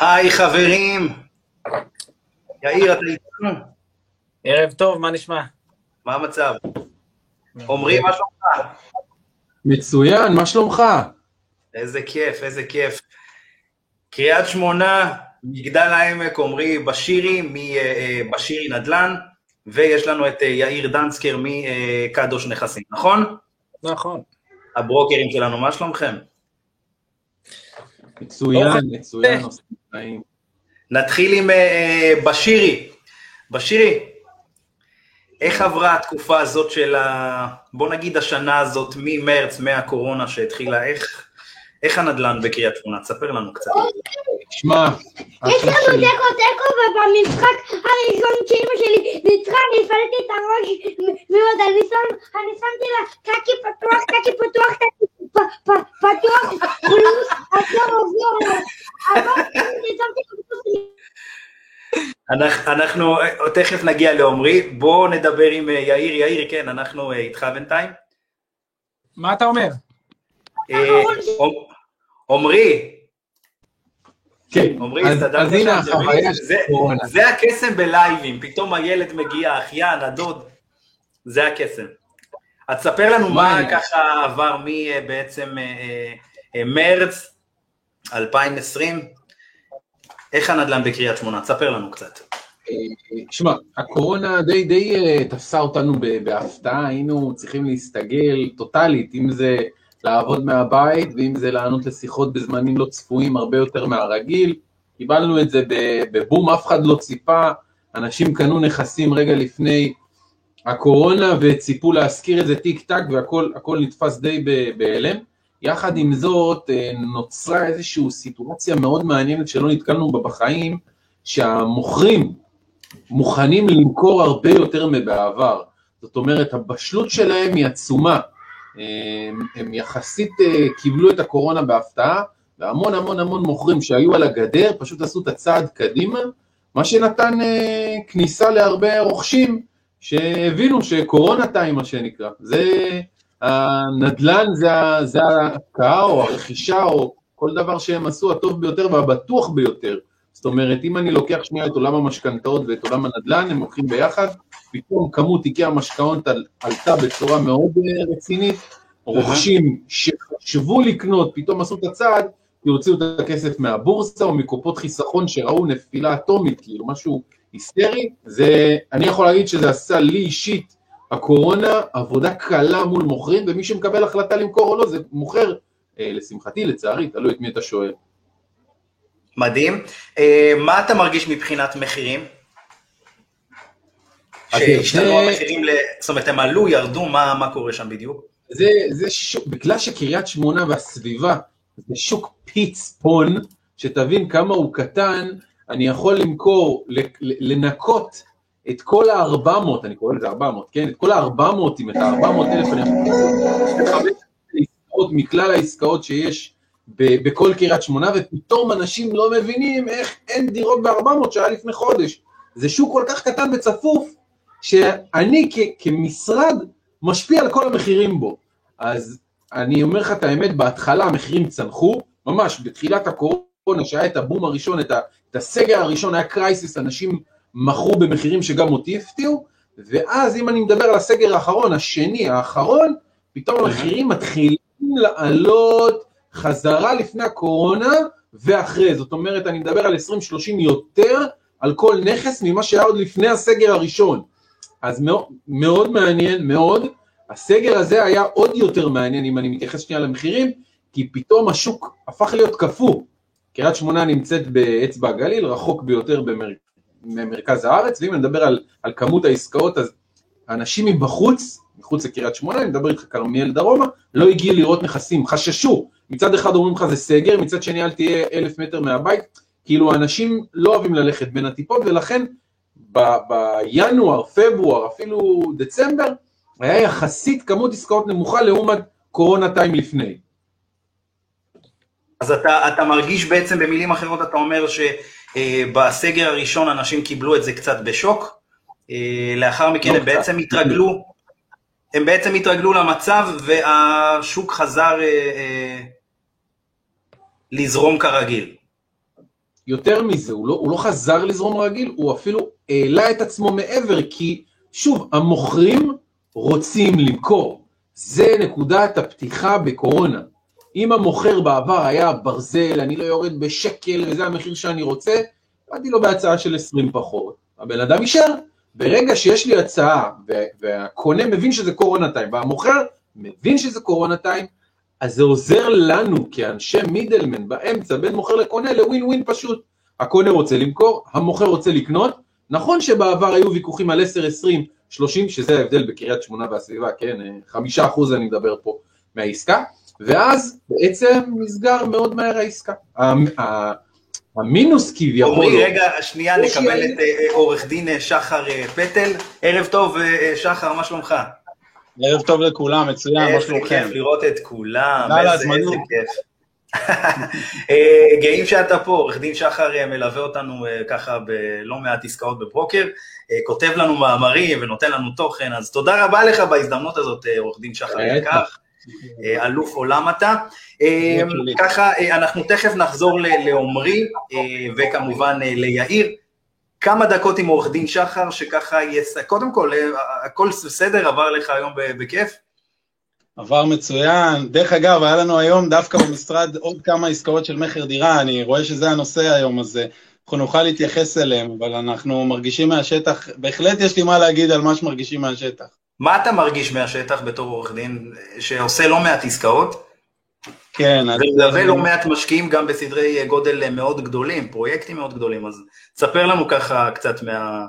היי חברים, יאיר אתה איתנו? ערב טוב, מה נשמע? מה המצב? עמרי, מה שלומך? מצוין, מה שלומך? איזה כיף, איזה כיף. קריית שמונה, מגדל העמק, עמרי בשירי, מבשירי נדל"ן, ויש לנו את אה, יאיר דנסקר מקדוש נכסים, נכון? נכון. הברוקרים שלנו, מה שלומכם? מצוין, אוקיי. מצוין. נתחיל עם אה, בשירי. בשירי, איך עברה התקופה הזאת של ה... בוא נגיד השנה הזאת, ממרץ, מהקורונה שהתחילה, איך, איך הנדל"ן בקריית שמונה? תספר לנו קצת. שמע, יש לנו. תיקו תיקו ובמשחק הראשון שאימא שלי ניצחה אני הפעלתי את הראש מאוד, אני שמתי לה קקי פתוח, קקי פתוח, פ- פתוח, פלוס שמתי פלוס אנחנו, אנחנו אה, תכף נגיע לעומרי, בואו נדבר עם אה, יאיר. יאיר, כן, אנחנו אה, איתך בינתיים. מה אתה אומר? אה, עומרי, כן, עמרי, אז- הסתדרת שם, זה זה-. זה הקסם בלייבים, פתאום הילד מגיע, האחיין, הדוד, זה הקסם. אז תספר לנו מה ככה עבר מבעצם מרץ 2020, איך הנדל"ן בקריית שמונה, תספר לנו קצת. שמע, הקורונה די די אה, תפסה אותנו בהפתעה, היינו צריכים להסתגל טוטאלית, אם זה לעבוד מהבית ואם זה לענות לשיחות בזמנים לא צפויים הרבה יותר מהרגיל. קיבלנו את זה בבום, אף אחד לא ציפה, אנשים קנו נכסים רגע לפני הקורונה וציפו להשכיר את זה טיק טק והכל הכל נתפס די בהלם. יחד עם זאת אה, נוצרה איזושהי סיטואציה מאוד מעניינת שלא נתקלנו בה בחיים, שהמוכרים מוכנים למכור הרבה יותר מבעבר. זאת אומרת, הבשלות שלהם היא עצומה. הם, יחסית אה, קיבלו את הקורונה בהפתעה, והמון המון המון מוכרים שהיו על הגדר פשוט עשו את הצעד קדימה, מה שנתן אה, כניסה להרבה רוכשים שהבינו שקורונה טיים מה שנקרא. זה הנדל"ן, זה, זה ההשקעה או הרכישה או כל דבר שהם עשו הטוב ביותר והבטוח ביותר. זאת אומרת, אם אני לוקח שנייה את עולם המשכנתאות ואת עולם הנדל"ן, הם הולכים ביחד, פתאום כמות תיקי המשכנתאות על- עלתה בצורה מאוד אה, רצינית, רוכשים שחשבו לקנות, פתאום עשו את הצעד, כי הוציאו את הכסף מהבורסה או מקופות חיסכון שראו נפילה אטומית, כאילו משהו היסטרי, זה, אני יכול להגיד שזה עשה לי אישית, הקורונה, עבודה קלה מול מוכרים, ומי שמקבל החלטה למכור או לא, זה מוכר, אה, לשמחתי, לצערי, תלוי את מי אתה שואל. מדהים. אה, מה אתה מרגיש מבחינת מחירים? שהשתנו זה- המחירים, זאת אומרת, הם עלו, ירדו, מה קורה שם בדיוק? זה, זה שוק, בגלל שקריית שמונה והסביבה זה שוק פיצפון, שתבין כמה הוא קטן, אני יכול למכור, לנקות את כל ה-400, אני קורא לזה 400, כן? את כל ה-400, את ה-400 אלף, אני יכול לחמש עסקאות מכלל העסקאות שיש ב- בכל קריית שמונה, ופתאום אנשים לא מבינים איך אין דירות ב-400 שהיה לפני חודש. זה שוק כל כך קטן וצפוף, שאני כ- כמשרד משפיע על כל המחירים בו. אז אני אומר לך את האמת, בהתחלה המחירים צנחו, ממש בתחילת הקורונה, שהיה את הבום הראשון, את, ה, את הסגר הראשון, היה קרייסיס, אנשים מכרו במחירים שגם אותי הפתיעו, ואז אם אני מדבר על הסגר האחרון, השני, האחרון, פתאום המחירים מתחילים לעלות חזרה לפני הקורונה ואחרי, זאת אומרת, אני מדבר על 20-30 יותר על כל נכס ממה שהיה עוד לפני הסגר הראשון. אז מאוד, מאוד מעניין, מאוד. הסגר הזה היה עוד יותר מעניין, אם אני מתייחס שנייה למחירים, כי פתאום השוק הפך להיות קפוא. קריית שמונה נמצאת באצבע הגליל, רחוק ביותר במר... ממרכז הארץ, ואם אני מדבר על, על כמות העסקאות, אז אנשים מבחוץ, מחוץ לקריית שמונה, אני מדבר איתך כרמיאל דרומה, לא הגיעו לראות נכסים, חששו. מצד אחד אומרים לך זה סגר, מצד שני אל תהיה אלף מטר מהבית, כאילו אנשים לא אוהבים ללכת בין הטיפות, ולכן בינואר, פברואר, אפילו דצמבר, היה יחסית כמות עסקאות נמוכה לעומת קורונה טיים לפני. אז אתה, אתה מרגיש בעצם, במילים אחרות, אתה אומר שבסגר הראשון אנשים קיבלו את זה קצת בשוק, אה, לאחר מכן לא הם קצת. בעצם התרגלו, הם בעצם התרגלו למצב והשוק חזר אה, אה, לזרום כרגיל. יותר מזה, הוא לא, הוא לא חזר לזרום רגיל, הוא אפילו העלה את עצמו מעבר, כי שוב, המוכרים רוצים למכור. זה נקודת הפתיחה בקורונה. אם המוכר בעבר היה ברזל, אני לא יורד בשקל וזה המחיר שאני רוצה, באתי לו בהצעה של 20 פחות. הבן אדם יישאר. ברגע שיש לי הצעה והקונה מבין שזה קורונה טיים והמוכר מבין שזה קורונה טיים, אז זה עוזר לנו כאנשי מידלמן באמצע בין מוכר לקונה לווין ווין פשוט. הקונה רוצה למכור, המוכר רוצה לקנות. נכון שבעבר היו ויכוחים על 10, 20, 30, שזה ההבדל בקריית שמונה והסביבה, כן, חמישה אחוז אני מדבר פה מהעסקה, ואז בעצם נסגר מאוד מהר העסקה. המינוס כביכול... עמרי, רגע, שנייה, נקבל את אה, עורך דין אה, שחר אה, פטל. ערב טוב, שחר, מה שלומך? ערב טוב לכולם, מצוין, מה שלומכם? איזה כיף לראות את כולם, איזה כיף. גאים שאתה פה, עורך דין שחר מלווה אותנו ככה בלא מעט עסקאות בברוקר, כותב לנו מאמרים ונותן לנו תוכן, אז תודה רבה לך בהזדמנות הזאת, עורך דין שחר יקר. אה, אלוף עולם אתה. אה, ככה, אה, אנחנו תכף נחזור לעומרי, וכמובן ליאיר. כמה דקות עם עורך דין שחר, שככה יס... קודם כל, הכל בסדר, עבר לך היום בכיף? עבר מצוין. דרך אגב, היה לנו היום דווקא במשרד עוד כמה עסקאות של מכר דירה, אני רואה שזה הנושא היום, אז אנחנו נוכל להתייחס אליהם, אבל אנחנו מרגישים מהשטח, בהחלט יש לי מה להגיד על מה שמרגישים מהשטח. מה אתה מרגיש מהשטח בתור עורך דין שעושה לא מעט עסקאות? כן. ומלווה לא מעט משקיעים גם בסדרי גודל מאוד גדולים, פרויקטים מאוד גדולים, אז תספר לנו ככה קצת מה...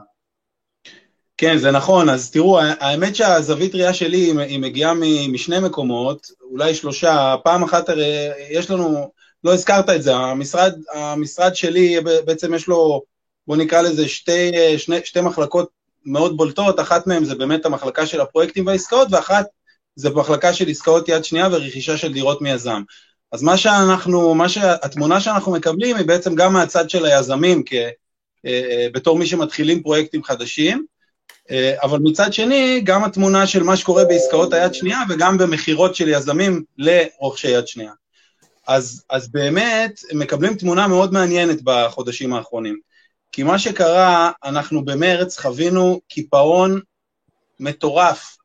כן, זה נכון, אז תראו, האמת שהזווית ראייה שלי היא מגיעה משני מקומות, אולי שלושה, פעם אחת הרי יש לנו, לא הזכרת את זה, המשרד, המשרד שלי בעצם יש לו, בוא נקרא לזה שתי, שני, שתי מחלקות מאוד בולטות, אחת מהן זה באמת המחלקה של הפרויקטים והעסקאות, ואחת זה מחלקה של עסקאות יד שנייה ורכישה של דירות מיזם. אז מה שאנחנו, מה שהתמונה שאנחנו מקבלים היא בעצם גם מהצד של היזמים, כ, אה, בתור מי שמתחילים פרויקטים חדשים, אבל מצד שני, גם התמונה של מה שקורה בעסקאות היד שנייה וגם במכירות של יזמים לרוכשי יד שנייה. אז, אז באמת, מקבלים תמונה מאוד מעניינת בחודשים האחרונים. כי מה שקרה, אנחנו במרץ חווינו קיפאון מטורף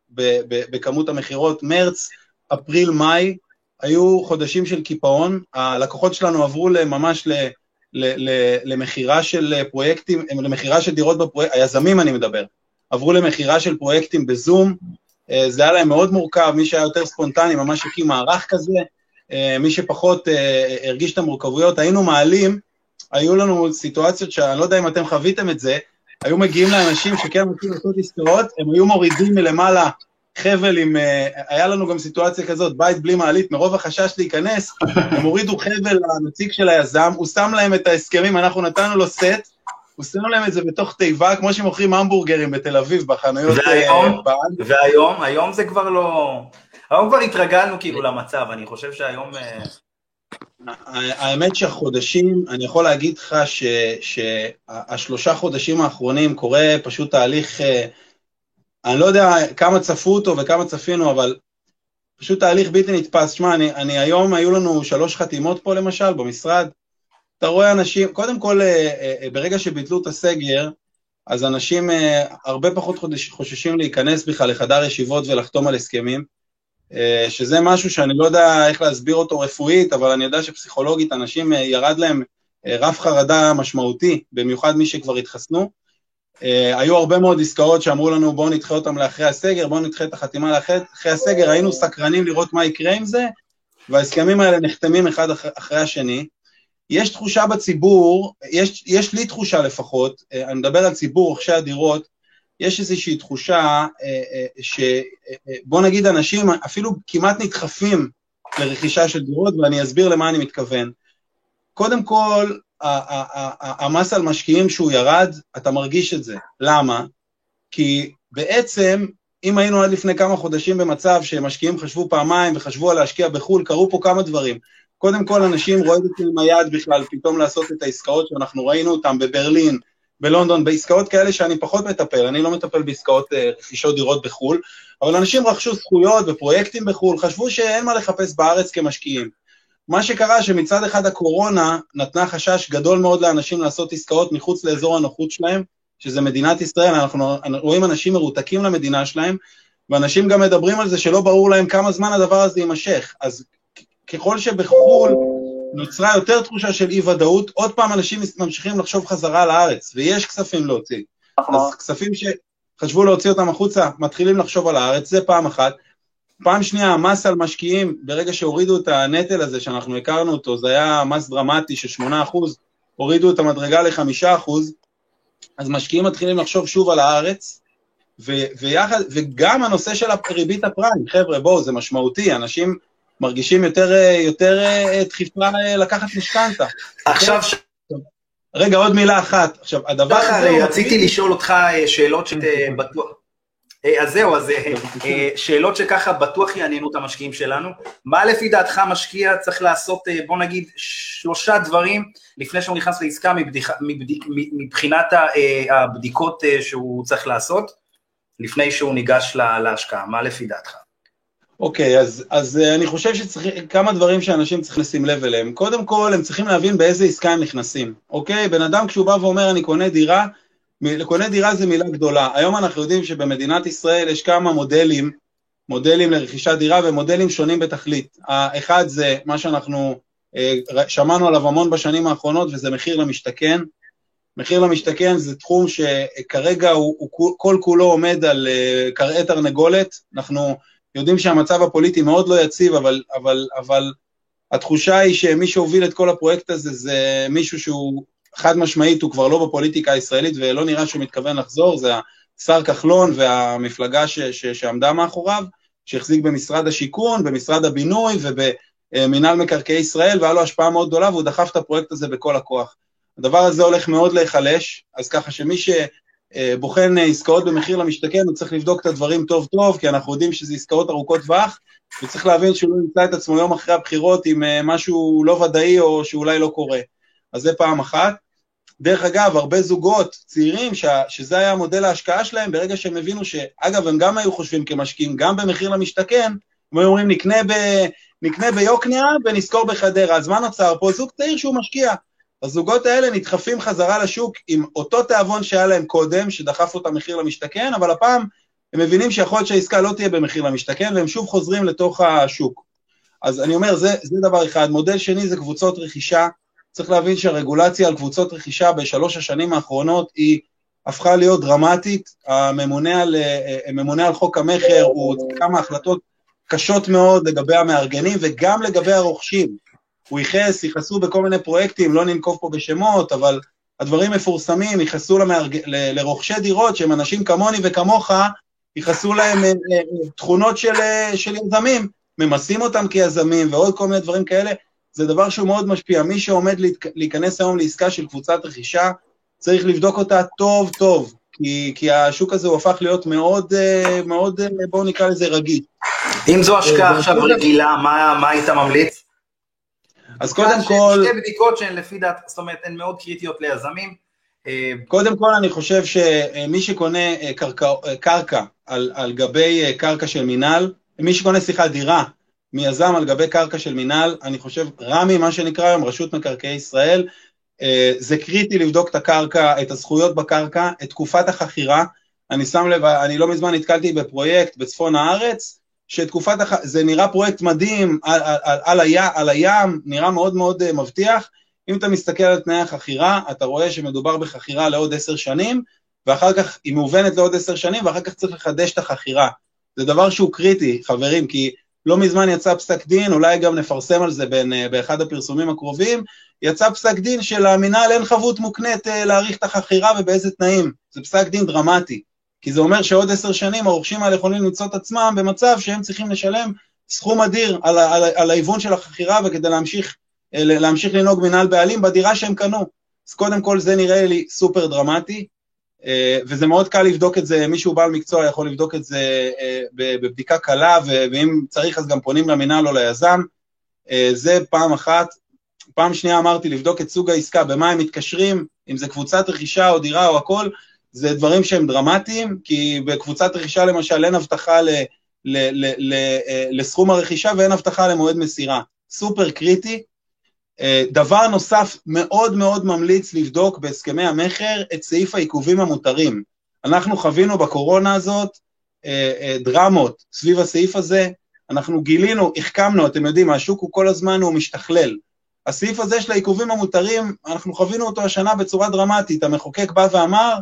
בכמות המכירות. מרץ, אפריל, מאי, היו חודשים של קיפאון. הלקוחות שלנו עברו ממש למכירה של פרויקטים, למכירה של דירות בפרויקטים, היזמים אני מדבר, עברו למכירה של פרויקטים בזום. אה, זה היה להם מאוד מורכב, מי שהיה יותר ספונטני ממש הקים מערך כזה, אה, מי שפחות אה, הרגיש את המורכבויות, היינו מעלים היו לנו סיטואציות שאני לא יודע אם אתם חוויתם את זה, היו מגיעים לאנשים שכן רוצים לעשות עסקאות, הם היו מורידים מלמעלה חבל עם, היה לנו גם סיטואציה כזאת, בית בלי מעלית, מרוב החשש להיכנס, הם הורידו חבל לנציג של היזם, הוא שם להם את ההסכמים, אנחנו נתנו לו סט, הוא שם להם את זה בתוך תיבה, כמו שמוכרים המבורגרים בתל אביב, בחנויות... אה, והיום, והיום, היום זה כבר לא... היום כבר התרגלנו כאילו למצב, אני חושב שהיום... אה, האמת שהחודשים, אני יכול להגיד לך שהשלושה חודשים האחרונים קורה פשוט תהליך, אה, אני לא יודע כמה צפו אותו וכמה צפינו, אבל פשוט תהליך בלתי נתפס. שמע, אני, אני היום, היו לנו שלוש חתימות פה למשל במשרד, אתה רואה אנשים, קודם כל, אה, אה, ברגע שביטלו את הסגר, אז אנשים הרבה פחות חוששים להיכנס בכלל לחדר ישיבות ולחתום על הסכמים. אה, שזה משהו שאני לא יודע איך להסביר אותו רפואית, אבל אני יודע שפסיכולוגית אנשים אה, ירד להם אה, רף חרדה משמעותי, במיוחד מי שכבר התחסנו. היו הרבה מאוד עסקאות שאמרו לנו בואו נדחה אותם לאחרי הסגר, בואו נדחה את החתימה לאחרי הסגר, היינו סקרנים לראות מה יקרה עם זה, וההסכמים האלה נחתמים אחד אחרי השני. יש תחושה בציבור, יש, יש לי תחושה לפחות, אני מדבר על ציבור רוכשי הדירות, יש איזושהי תחושה אה, אה, שבוא אה, נגיד אנשים אפילו כמעט נדחפים לרכישה של דירות, ואני אסביר למה אני מתכוון. קודם כל, המס על משקיעים שהוא ירד, אתה מרגיש את זה. למה? כי בעצם, אם היינו עד לפני כמה חודשים במצב שמשקיעים חשבו פעמיים וחשבו על להשקיע בחו"ל, קרו פה כמה דברים. קודם כל, אנשים רואים את זה עם היד בכלל, פתאום לעשות את העסקאות שאנחנו ראינו אותן בברלין, בלונדון, בעסקאות כאלה שאני פחות מטפל, אני לא מטפל בעסקאות אה, רכישות דירות בחו"ל, אבל אנשים רכשו זכויות ופרויקטים בחו"ל, חשבו שאין מה לחפש בארץ כמשקיעים. מה שקרה שמצד אחד הקורונה נתנה חשש גדול מאוד לאנשים לעשות עסקאות מחוץ לאזור הנוחות שלהם, שזה מדינת ישראל, אנחנו רואים אנשים מרותקים למדינה שלהם, ואנשים גם מדברים על זה שלא ברור להם כמה זמן הדבר הזה יימשך. אז ככל שבחו"ל נוצרה יותר תחושה של אי-ודאות, עוד פעם אנשים ממשיכים לחשוב חזרה לארץ, ויש כספים להוציא. אז כספים שחשבו להוציא אותם החוצה, מתחילים לחשוב על הארץ, זה פעם אחת. פעם שנייה, המס על משקיעים, ברגע שהורידו את הנטל הזה, שאנחנו הכרנו אותו, זה היה מס דרמטי של 8%, הורידו את המדרגה ל-5%, אז משקיעים מתחילים לחשוב שוב על הארץ, ו- ויחד, וגם הנושא של ריבית הפריים, חבר'ה, בואו, זה משמעותי, אנשים מרגישים יותר, יותר אה, דחיפה אה, לקחת משכנתה. עכשיו, רגע, עוד מילה אחת. עכשיו, הדבר הזה... רציתי לשאול אותך אה, שאלות שבטוח... אז זהו, אז שאלות שככה בטוח יעניינו את המשקיעים שלנו. מה לפי דעתך משקיע צריך לעשות, בוא נגיד, שלושה דברים לפני שהוא נכנס לעסקה מבחינת הבדיקות שהוא צריך לעשות, לפני שהוא ניגש להשקעה? מה לפי דעתך? אוקיי, okay, אז, אז uh, אני חושב שצריכים, כמה דברים שאנשים צריכים לשים לב אליהם. קודם כל, הם צריכים להבין באיזה עסקה הם נכנסים, אוקיי? Okay? בן אדם כשהוא בא ואומר, אני קונה דירה, קונה דירה זה מילה גדולה. היום אנחנו יודעים שבמדינת ישראל יש כמה מודלים, מודלים לרכישת דירה ומודלים שונים בתכלית. האחד זה מה שאנחנו uh, שמענו עליו המון בשנים האחרונות, וזה מחיר למשתכן. מחיר למשתכן זה תחום שכרגע הוא, הוא כל כולו עומד על uh, קרעי תרנגולת. אנחנו... יודעים שהמצב הפוליטי מאוד לא יציב, אבל, אבל, אבל התחושה היא שמי שהוביל את כל הפרויקט הזה זה מישהו שהוא חד משמעית, הוא כבר לא בפוליטיקה הישראלית ולא נראה שהוא מתכוון לחזור, זה השר כחלון והמפלגה ש, ש, שעמדה מאחוריו, שהחזיק במשרד השיכון, במשרד הבינוי ובמינהל מקרקעי ישראל, והיה לו השפעה מאוד גדולה והוא דחף את הפרויקט הזה בכל הכוח. הדבר הזה הולך מאוד להיחלש, אז ככה שמי ש... בוחן אה, עסקאות במחיר למשתכן, הוא צריך לבדוק את הדברים טוב טוב, כי אנחנו יודעים שזה עסקאות ארוכות טווח, וצריך להבין שהוא לא ימצא את עצמו יום אחרי הבחירות עם אה, משהו לא ודאי או שאולי לא קורה. אז זה פעם אחת. דרך אגב, הרבה זוגות צעירים, ש, שזה היה מודל ההשקעה שלהם, ברגע שהם הבינו שאגב, הם גם היו חושבים כמשקיעים, גם במחיר למשתכן, הם היו אומרים, נקנה, ב, נקנה ביוקנעם ונשכור בחדרה. אז מה נוצר פה? זוג צעיר שהוא משקיע. הזוגות האלה נדחפים חזרה לשוק עם אותו תיאבון שהיה להם קודם, שדחף אותם מחיר למשתכן, אבל הפעם הם מבינים שיכול להיות שהעסקה לא תהיה במחיר למשתכן, והם שוב חוזרים לתוך השוק. אז אני אומר, זה, זה דבר אחד. מודל שני זה קבוצות רכישה. צריך להבין שהרגולציה על קבוצות רכישה בשלוש השנים האחרונות היא הפכה להיות דרמטית. הממונה על, הממונה על חוק המכר, הוא כמה החלטות קשות מאוד לגבי המארגנים וגם לגבי הרוכשים. הוא ייחס, ייחסו בכל מיני פרויקטים, לא ננקוב פה בשמות, אבל הדברים מפורסמים, ייחסו למארג... ל... לרוכשי דירות שהם אנשים כמוני וכמוך, ייחסו להם אה, אה, תכונות של, אה, של יזמים, ממסים אותם כיזמים ועוד כל מיני דברים כאלה, זה דבר שהוא מאוד משפיע. מי שעומד להיכנס היום לעסקה של קבוצת רכישה, צריך לבדוק אותה טוב טוב, כי, כי השוק הזה הוא הפך להיות מאוד, מאוד, בואו נקרא לזה רגיל. אם זו השקעה עכשיו רגילה, מה, מה היית ממליץ? אז קודם כל... שתי בדיקות שהן לפי דעת, זאת אומרת, הן מאוד קריטיות ליזמים. אה, קודם כל אני חושב שמי שקונה אה, קרקע, אה, קרקע על, על גבי קרקע של מינהל, מי שקונה, סליחה, דירה מיזם על גבי קרקע של מינהל, אני חושב, רמ"י, מה שנקרא היום, רשות מקרקעי ישראל, זה קריטי לבדוק את הקרקע, את הזכויות בקרקע, את תקופת החכירה. אני שם לב, אני לא מזמן נתקלתי בפרויקט בצפון הארץ, שתקופת, הח... זה נראה פרויקט מדהים על, על, על, הים, על הים, נראה מאוד מאוד uh, מבטיח. אם אתה מסתכל על תנאי החכירה, אתה רואה שמדובר בחכירה לעוד עשר שנים, ואחר כך היא מאובנת לעוד עשר שנים, ואחר כך צריך לחדש את החכירה. זה דבר שהוא קריטי, חברים, כי לא מזמן יצא פסק דין, אולי גם נפרסם על זה בין, uh, באחד הפרסומים הקרובים, יצא פסק דין שלמינהל אין חבות מוקנית uh, להאריך את החכירה ובאיזה תנאים. זה פסק דין דרמטי. כי זה אומר שעוד עשר שנים הרוכשים האלה יכולים למצוא את עצמם במצב שהם צריכים לשלם סכום אדיר על, על, על ההיוון של החכירה וכדי להמשיך, אה, להמשיך לנהוג מנהל בעלים בדירה שהם קנו. אז קודם כל זה נראה לי סופר דרמטי, אה, וזה מאוד קל לבדוק את זה, מישהו בעל מקצוע יכול לבדוק את זה אה, בבדיקה קלה, ואם צריך אז גם פונים למנהל או ליזם. זה פעם אחת. פעם שנייה אמרתי לבדוק את סוג העסקה, במה הם מתקשרים, אם זה קבוצת רכישה או דירה או הכל, זה דברים שהם דרמטיים, כי בקבוצת רכישה למשל אין הבטחה ל, ל, ל, ל, אה, לסכום הרכישה ואין הבטחה למועד מסירה. סופר קריטי. אה, דבר נוסף, מאוד מאוד ממליץ לבדוק בהסכמי המכר את סעיף העיכובים המותרים. אנחנו חווינו בקורונה הזאת אה, דרמות סביב הסעיף הזה, אנחנו גילינו, החכמנו, אתם יודעים, השוק הוא כל הזמן, הוא משתכלל. הסעיף הזה של העיכובים המותרים, אנחנו חווינו אותו השנה בצורה דרמטית. המחוקק בא ואמר,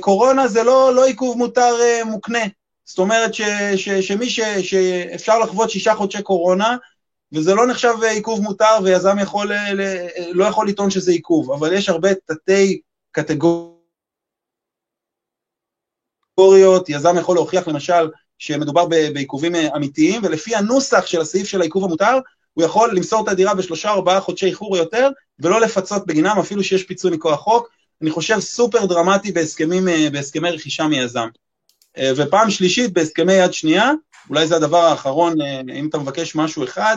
קורונה זה לא, לא עיכוב מותר אה, מוקנה. זאת אומרת ש, ש, שמי ש, שאפשר לחוות שישה חודשי קורונה, וזה לא נחשב עיכוב מותר, ויזם יכול, לא יכול לטעון שזה עיכוב, אבל יש הרבה תתי קטגוריות, יזם יכול להוכיח למשל שמדובר בעיכובים אמיתיים, ולפי הנוסח של הסעיף של העיכוב המותר, הוא יכול למסור את הדירה בשלושה ארבעה חודשי איחור או יותר, ולא לפצות בגינם, אפילו שיש פיצוי מכוח חוק. אני חושב סופר דרמטי בהסכמים, אה, בהסכמי רכישה מיזם. אה, ופעם שלישית, בהסכמי יד שנייה, אולי זה הדבר האחרון, אה, אם אתה מבקש משהו אחד,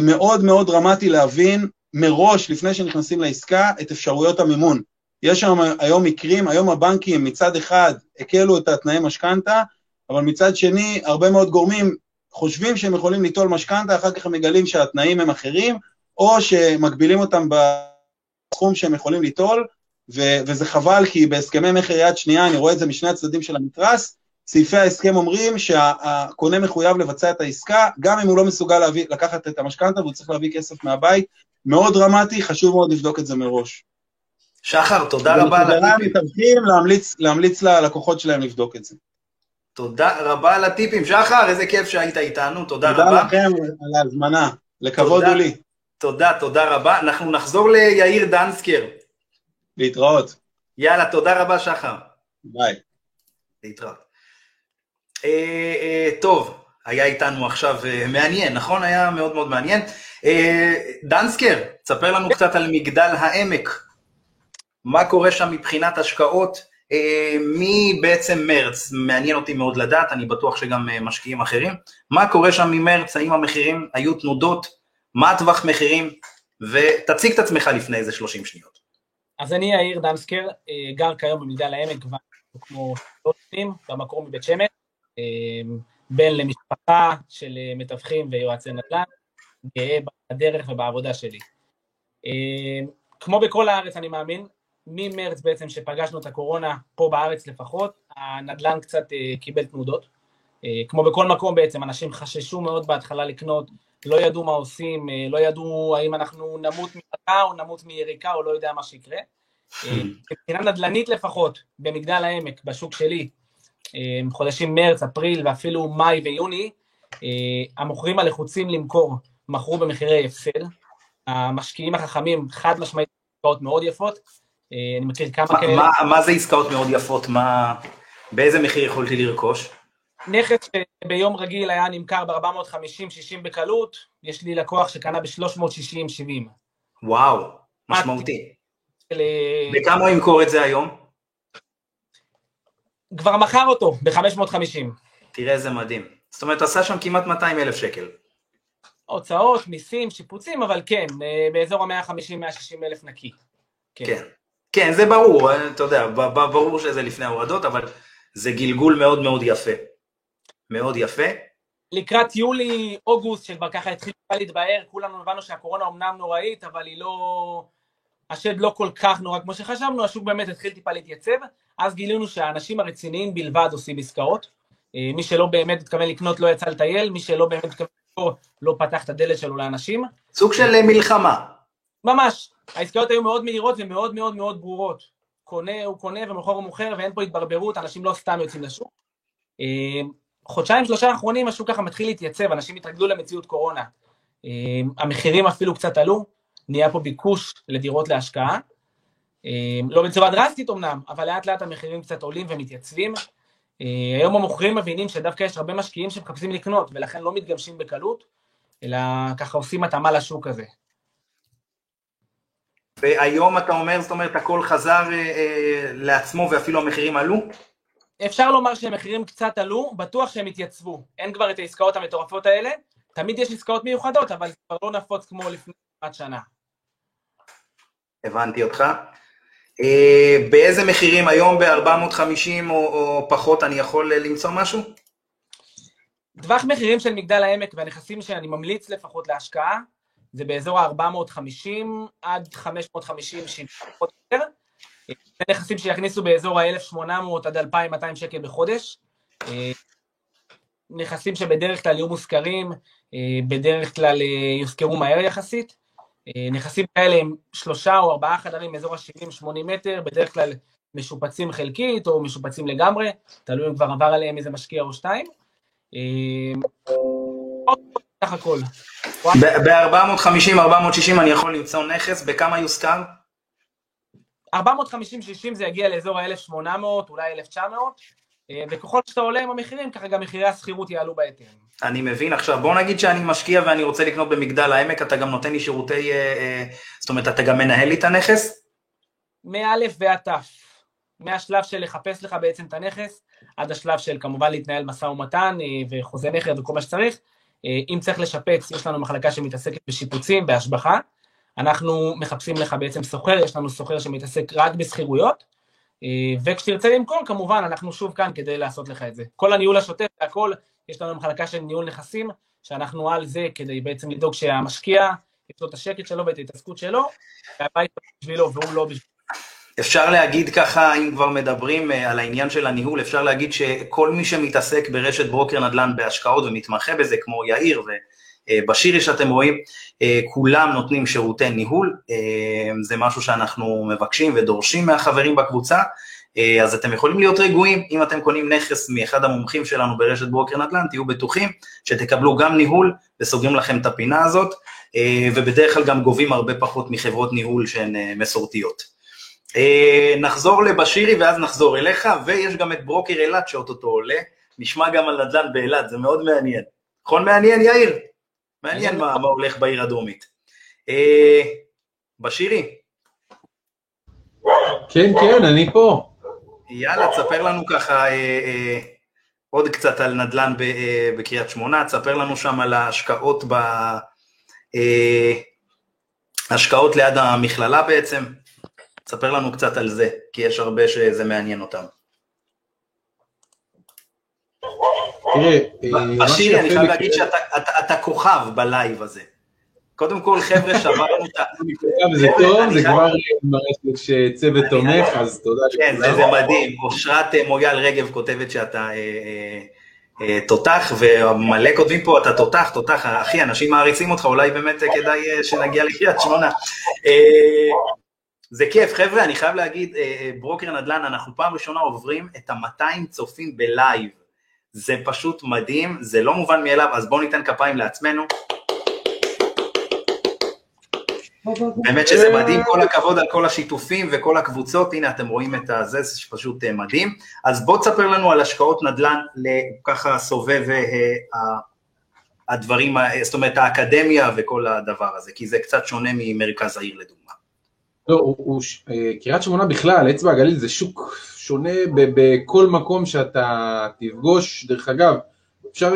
מאוד מאוד דרמטי להבין מראש, לפני שנכנסים לעסקה, את אפשרויות המימון. יש שם היום מקרים, היום הבנקים מצד אחד הקלו את התנאי משכנתה, אבל מצד שני, הרבה מאוד גורמים חושבים שהם יכולים ליטול משכנתה, אחר כך הם מגלים שהתנאים הם אחרים, או שמגבילים אותם בסכום שהם יכולים ליטול, ו- וזה חבל, כי בהסכמי מכר יד שנייה, אני רואה את זה משני הצדדים של המתרס, סעיפי ההסכם אומרים שהקונה מחויב לבצע את העסקה, גם אם הוא לא מסוגל להביא, לקחת את המשכנתה והוא צריך להביא כסף מהבית. מאוד דרמטי, חשוב מאוד לבדוק את זה מראש. שחר, תודה רבה על הטיפים. מתווכים להמליץ, להמליץ ללקוחות שלהם לבדוק את זה. תודה רבה על הטיפים. שחר, איזה כיף שהיית איתנו, תודה, תודה רבה. תודה לכם על ההזמנה, לכבוד הוא לי. תודה, תודה רבה. אנחנו נחזור ליאיר דנסקר. להתראות. יאללה, תודה רבה, שחר. ביי. להתראות. אה, אה, טוב, היה איתנו עכשיו אה, מעניין, נכון? היה מאוד מאוד מעניין. אה, דנסקר, תספר לנו קצת על מגדל העמק. מה קורה שם מבחינת השקעות? אה, מבעצם מרץ, מעניין אותי מאוד לדעת, אני בטוח שגם אה, משקיעים אחרים, מה קורה שם ממרץ, האם המחירים היו תנודות, מה הטווח מחירים, ותציג את עצמך לפני איזה 30 שניות. אז אני יאיר דמסקר, אה, גר כיום במגדל העמק כבר כמו שלוש שנים, במקור מבית שמש, בן למשפחה של מתווכים ויועצי נדל"ן, גאה בדרך ובעבודה שלי. כמו בכל הארץ אני מאמין, ממרץ בעצם שפגשנו את הקורונה, פה בארץ לפחות, הנדל"ן קצת אה, קיבל תנודות. אה, כמו בכל מקום בעצם, אנשים חששו מאוד בהתחלה לקנות, לא ידעו מה עושים, אה, לא ידעו האם אנחנו נמות ממכה או נמות מיריקה או לא יודע מה שיקרה. אה, מבחינה נדל"נית לפחות, במגדל העמק, בשוק שלי, אה, חודשים מרץ, אפריל ואפילו מאי ויוני, המוכרים הלחוצים למכור מכרו במחירי הפסד. המשקיעים החכמים חד משמעית מאוד יפות, אני מכיר כמה כאלה. מה, מה זה עסקאות מאוד יפות? מה, באיזה מחיר יכולתי לרכוש? נכס שביום רגיל היה נמכר ב-450-60 בקלות, יש לי לקוח שקנה ב-360-70. וואו, משמעותי. בכמה הוא ימכור את זה היום? כבר מכר אותו ב-550. תראה איזה מדהים. זאת אומרת, עשה שם כמעט 200 אלף שקל. הוצאות, מיסים, שיפוצים, אבל כן, אה, באזור ה-150-160 אלף נקי. כן. כן. כן, זה ברור, אתה יודע, ברור שזה לפני ההורדות, אבל זה גלגול מאוד מאוד יפה. מאוד יפה. לקראת יולי, אוגוסט, שכבר ככה התחיל להתבהר, כולנו הבנו שהקורונה אמנם נוראית, אבל היא לא... השד לא כל כך נורא כמו שחשבנו, השוק באמת התחיל טיפה להתייצב, אז גילינו שהאנשים הרציניים בלבד עושים עסקאות. אה, מי שלא באמת התכוון לקנות לא יצא לטייל, מי שלא באמת התכוון לקנות לא פתח את הדלת שלו לאנשים. סוג של מלחמה. ממש. העסקאות היו מאוד מהירות ומאוד מאוד מאוד ברורות. קונה הוא קונה ומוכר הוא מוכר ואין פה התברברות, אנשים לא סתם יוצאים לשוק. חודשיים שלושה האחרונים השוק ככה מתחיל להתייצב, אנשים התרגלו למציאות קורונה. אה, המחירים אפילו קצת עלו, נהיה פה ביקוש לדירות להשקעה. אה, לא בצורה דרסטית אמנם, אבל לאט לאט המחירים קצת עולים ומתייצבים. היום המוכרים מבינים שדווקא יש הרבה משקיעים שמחפשים לקנות, ולכן לא מתגמשים בקלות, אלא ככה עושים התאמה לשוק הזה. והיום אתה אומר, זאת אומרת, הכל חזר אה, אה, לעצמו ואפילו המחירים עלו? אפשר לומר שהמחירים קצת עלו, בטוח שהם התייצבו. אין כבר את העסקאות המטורפות האלה, תמיד יש עסקאות מיוחדות, אבל זה כבר לא נפוץ כמו לפני כמעט שנה. הבנתי אותך. אה, באיזה מחירים היום ב-450 או, או פחות אני יכול למצוא משהו? טווח מחירים של מגדל העמק והנכסים שאני ממליץ לפחות להשקעה, זה באזור ה-450 עד 550 פחות או יותר. נכסים שיכניסו באזור ה-1,800 עד 2,200 שקל בחודש. אה, נכסים שבדרך כלל יהיו מושכרים, אה, בדרך כלל אה, יושכרו מהר יחסית. נכסים כאלה הם שלושה או ארבעה חדרים, אזור ה-70-80 מטר, בדרך כלל משופצים חלקית או משופצים לגמרי, תלוי אם כבר עבר עליהם איזה משקיע או שתיים. סך הכל. ב-450-460 אני יכול למצוא נכס, בכמה יושכר? 450-60 זה יגיע לאזור ה-1800, אולי 1900, אה, וככל שאתה עולה עם המחירים, ככה גם מחירי השכירות יעלו בהתאם. אני מבין. עכשיו, בוא נגיד שאני משקיע ואני רוצה לקנות במגדל העמק, אתה גם נותן לי שירותי, אה, אה, זאת אומרת, אתה גם מנהל לי את הנכס? מא' ועד ת'. מהשלב של לחפש לך בעצם את הנכס, עד השלב של כמובן להתנהל משא ומתן וחוזה מכר וכל מה שצריך. אם צריך לשפץ, יש לנו מחלקה שמתעסקת בשיפוצים, בהשבחה. אנחנו מחפשים לך בעצם סוחר, יש לנו סוחר שמתעסק רק בשכירויות, אה, וכשתרצה למכור כמובן אנחנו שוב כאן כדי לעשות לך את זה. כל הניהול השוטף והכל, יש לנו מחלקה של ניהול נכסים, שאנחנו על זה כדי בעצם לדאוג שהמשקיע, יש לו את השקט שלו ואת ההתעסקות שלו, והבית בשבילו והוא לא בשבילו. אפשר להגיד ככה, אם כבר מדברים אה, על העניין של הניהול, אפשר להגיד שכל מי שמתעסק ברשת ברוקר נדל"ן בהשקעות ומתמחה בזה, כמו יאיר ובשירי שאתם רואים, אה, כולם נותנים שירותי ניהול, אה, זה משהו שאנחנו מבקשים ודורשים מהחברים בקבוצה, אה, אז אתם יכולים להיות רגועים, אם אתם קונים נכס מאחד המומחים שלנו ברשת ברוקר נדל"ן, תהיו בטוחים שתקבלו גם ניהול וסוגרים לכם את הפינה הזאת, ובדרך כלל גם גובים הרבה פחות מחברות ניהול שהן מסורתיות. נחזור לבשירי ואז נחזור אליך, ויש גם את ברוקר אילת שאו-טו-טו עולה, נשמע גם על נדל"ן באילת, זה מאוד מעניין. נכון מעניין, יאיר? מעניין מה, מה הולך בעיר הדרומית. אה, בשירי. כן, כן, אני פה. יאללה, תספר לנו ככה אה, אה, עוד קצת על נדל"ן ב, אה, בקריית שמונה, תספר לנו שם על ההשקעות ב... אה, השקעות ליד המכללה בעצם. תספר לנו קצת על זה, כי יש הרבה שזה מעניין אותם. תראה, בשירי, אני חייב להגיד שאתה כוכב בלייב הזה. קודם כל, חבר'ה, שברנו את ה... זה טוב, זה כבר מראה שיש צוות תומך, אז תודה לכולם. כן, זה מדהים. אושרת אה, מויאל רגב כותבת שאתה אה, אה, תותח, ומלא כותבים פה, אתה תותח, תותח, אחי, אנשים מעריצים אותך, אולי באמת כדאי שנגיע לקריית שמונה. זה כיף, חבר'ה, אני חייב להגיד, ברוקר נדל"ן, אנחנו פעם ראשונה עוברים את ה-200 צופים בלייב. זה פשוט מדהים, זה לא מובן מאליו, אז בואו ניתן כפיים לעצמנו. באמת שזה מדהים, כל הכבוד על כל השיתופים וכל הקבוצות, הנה אתם רואים את הזה, זה פשוט אה, מדהים. אז בוא תספר לנו על השקעות נדל"ן לככה סובב אה, הדברים, זאת אומרת האקדמיה וכל הדבר הזה, כי זה קצת שונה ממרכז העיר לדוגמה. לא, אה, קריית שמונה בכלל, אצבע הגליל זה שוק שונה בכל מקום שאתה תפגוש, דרך אגב, אפשר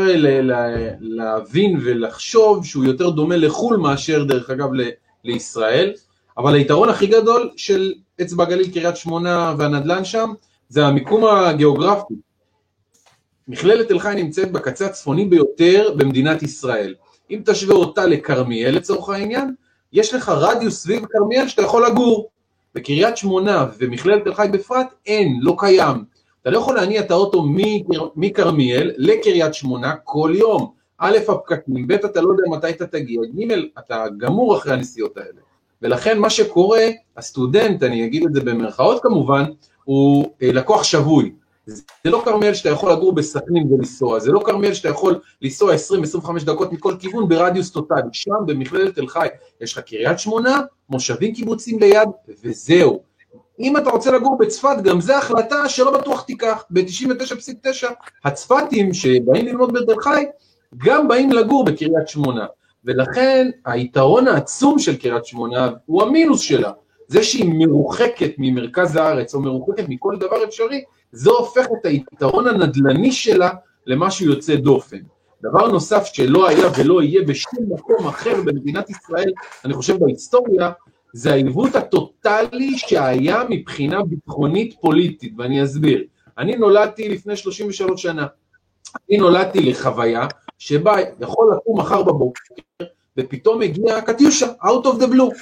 להבין ולחשוב שהוא יותר דומה לחו"ל מאשר דרך אגב לישראל, אבל היתרון הכי גדול של אצבע גליל, קריית שמונה והנדל"ן שם, זה המיקום הגיאוגרפי. מכללת תל חי נמצאת בקצה הצפוני ביותר במדינת ישראל. אם תשווה אותה לכרמיאל לצורך העניין, יש לך רדיוס סביב כרמיאל שאתה יכול לגור. בקריית שמונה ומכללת תל חי בפרט אין, לא קיים. אתה לא יכול להניע את האוטו מכרמיאל לקריית שמונה כל יום. א', הפקקים, ב', אתה לא יודע מתי אתה תגיע, ג', אתה גמור אחרי הנסיעות האלה. ולכן מה שקורה, הסטודנט, אני אגיד את זה במרכאות כמובן, הוא אה, לקוח שבוי. זה לא כרמיאל שאתה יכול לגור בסכנין ולנסוע, זה לא כרמיאל שאתה יכול לנסוע 20-25 דקות מכל כיוון ברדיוס טוטאלי, שם במכללת תל חי יש לך קריית שמונה, מושבים קיבוצים ליד, וזהו. אם אתה רוצה לגור בצפת, גם זו החלטה שלא בטוח תיקח, ב-99.9 הצפתים שבאים ללמוד בתל חי, גם באים לגור בקריית שמונה. ולכן היתרון העצום של קריית שמונה הוא המינוס שלה. זה שהיא מרוחקת ממרכז הארץ או מרוחקת מכל דבר אפשרי, זה הופך את היתרון הנדל"ני שלה למשהו יוצא דופן. דבר נוסף שלא היה ולא יהיה בשום מקום אחר במדינת ישראל, אני חושב בהיסטוריה, זה העיוות הטוטלי שהיה מבחינה ביטחונית פוליטית, ואני אסביר. אני נולדתי לפני 33 שנה. אני נולדתי לחוויה שבה יכול לקום מחר בבוקר, ופתאום הגיע קטיושה, out of the blue.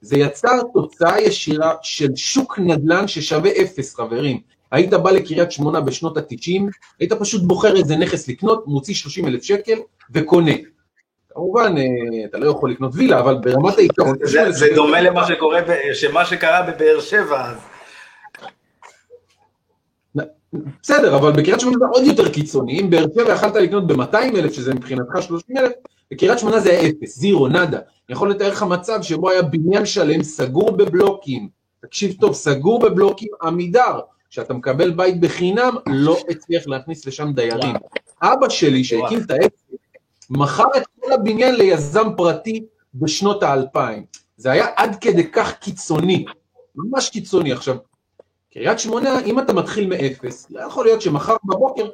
זה יצר תוצאה ישירה של שוק נדל"ן ששווה אפס, חברים. היית בא לקריית שמונה בשנות ה-90, היית פשוט בוחר איזה נכס לקנות, מוציא 30 אלף שקל וקונה. כמובן, אה, אתה לא יכול לקנות וילה, אבל ברמת העיקרון... זה, זה דומה למה שקורה, ב- שמה שקרה בבאר שבע אז. בסדר, אבל בקריית שמונה זה עוד יותר קיצוני. אם באר שבע יכלת לקנות ב-200 אלף, שזה מבחינתך 30 אלף, בקריית שמונה זה היה אפס, זירו, נאדה. אני יכול לתאר לך מצב שבו היה בניין שלם סגור בבלוקים. תקשיב טוב, סגור בבלוקים עמידר. כשאתה מקבל בית בחינם, לא הצליח להכניס לשם דיירים. אבא שלי, שהקים את העסק, מכר את כל הבניין ליזם פרטי בשנות האלפיים. זה היה עד כדי כך קיצוני, ממש קיצוני. עכשיו, קריית שמונה, אם אתה מתחיל מאפס, לא יכול להיות שמחר בבוקר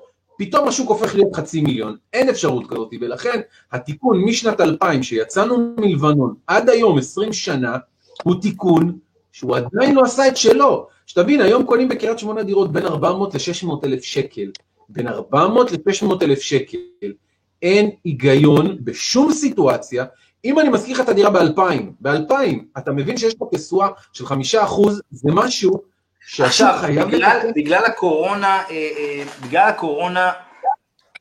פתאום השוק הופך להיות חצי מיליון. אין אפשרות כזאת, ולכן התיקון משנת 2000, שיצאנו מלבנון, עד היום, 20 שנה, הוא תיקון שהוא עדיין לא עשה את שלו. שתבין, היום קונים בקריית שמונה דירות בין 400 ל-600 אלף שקל. בין 400 ל-600 אלף שקל. אין היגיון בשום סיטואציה. אם אני מזכיר לך את הדירה ב-2000, ב-2000, אתה מבין שיש פה תשואה של 5%, זה משהו עכשיו. בגלל. בגלל הקורונה, אה, אה, בגלל הקורונה,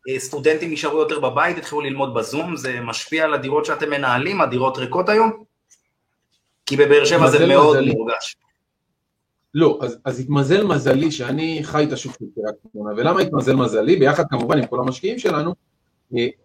אה, סטודנטים נשארו יותר בבית, התחילו ללמוד בזום, זה משפיע על הדירות שאתם מנהלים, הדירות ריקות היום? כי בבאר שבע זה מאוד מזלי. מורגש. לא, אז, אז התמזל מזלי שאני חי את השוק של קריית שמונה, ולמה התמזל מזלי? ביחד כמובן עם כל המשקיעים שלנו,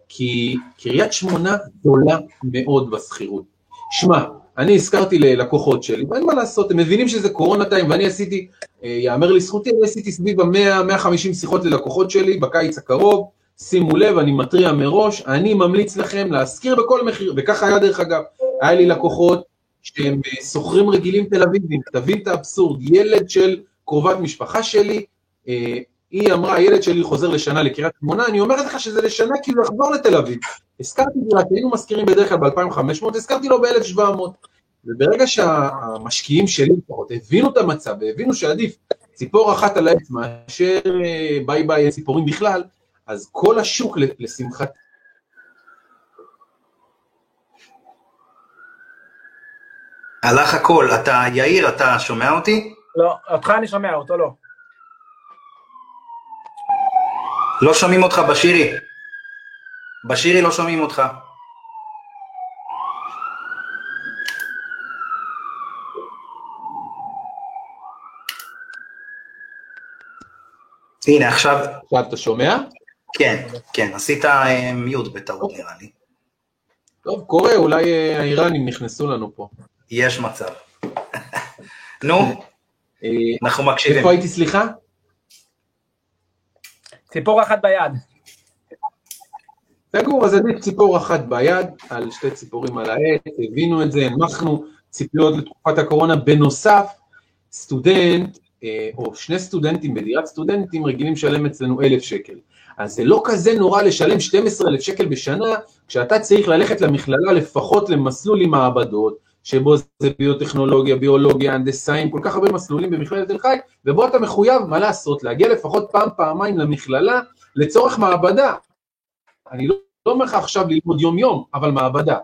כי קריית שמונה זולה מאוד בשכירות. שמע, אני הזכרתי ללקוחות שלי, ואין מה לעשות, הם מבינים שזה קורונה טיים, ואני עשיתי, אה, יאמר לזכותי, אני עשיתי סביב ה-100-150 שיחות ללקוחות שלי בקיץ הקרוב, שימו לב, אני מתריע מראש, אני ממליץ לכם להשכיר בכל מחיר, וככה היה דרך אגב, היה לי לקוחות שהם אה, שוכרים רגילים תל אביבים, תבין את האבסורד, ילד של קרובת משפחה שלי, אה, היא אמרה, הילד שלי חוזר לשנה לקריית שמונה, אני אומרת לך שזה לשנה כי הוא לתל אביב. הזכרתי דירה, כי היינו משכירים בדרך כלל ב-2500, הזכרתי לו ב-1700. וברגע שהמשקיעים שלי לפחות הבינו את המצב, והבינו שעדיף ציפור אחת על העץ מאשר אה, ביי ביי ציפורים בכלל, אז כל השוק, לשמחת... הלך הכל, אתה, יאיר, אתה שומע אותי? לא, אותך אני שומע, אותו לא. לא שומעים אותך בשירי. בשירי לא שומעים אותך. הנה עכשיו, עכשיו אתה שומע? כן, כן, עשית אה, מיוט בטעות נראה לי. טוב, קורה, אולי אה, האיראנים נכנסו לנו פה. יש מצב. נו, אה, אנחנו מקשיבים. איפה הייתי, סליחה? ציפור אחת ביד. סגור, אז עדיף ציפור אחת ביד, על שתי ציפורים על העץ, הבינו את זה, הנמכנו ציפיות לתקופת הקורונה. בנוסף, סטודנט, אה, או שני סטודנטים בדירת סטודנטים רגילים לשלם אצלנו אלף שקל. אז זה לא כזה נורא לשלם 12 אלף שקל בשנה, כשאתה צריך ללכת למכללה לפחות למסלול עם מעבדות, שבו זה ביוטכנולוגיה, ביולוגיה, הנדסאים, כל כך הרבה מסלולים במכללת תל חי, ובו אתה מחויב, מה לעשות, להגיע לפחות פעם, פעמיים למכללה לצורך מעבדה. אני לא אומר לך עכשיו ללמוד יום-יום, אבל מעבדה.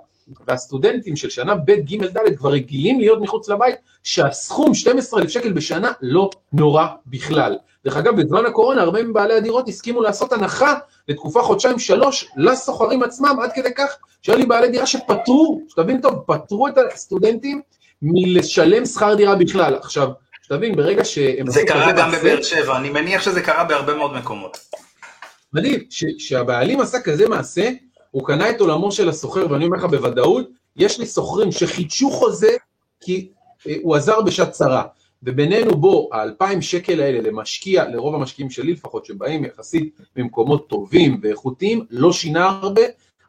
והסטודנטים של שנה ב', ג', ד' כבר רגילים להיות מחוץ לבית, שהסכום 12,000 שקל בשנה לא נורא בכלל. דרך אגב, בזמן הקורונה הרבה מבעלי הדירות הסכימו לעשות הנחה לתקופה חודשיים-שלוש לסוחרים עצמם, עד כדי כך שהיו לי בעלי דירה שפטרו, שתבין טוב, פטרו את הסטודנטים מלשלם שכר דירה בכלל. עכשיו, שתבין, ברגע שהם... זה קרה גם בבאר שבע, אני מניח שזה קרה בהרבה מאוד מקומות. מדהים, ש- שהבעלים עשה כזה מעשה, הוא קנה את עולמו של הסוחר, ואני אומר לך בוודאות, יש לי סוחרים שחידשו חוזה כי אה, הוא עזר בשעת צרה. ובינינו בו, האלפיים שקל האלה למשקיע, לרוב המשקיעים שלי לפחות, שבאים יחסית ממקומות טובים ואיכותיים, לא שינה הרבה,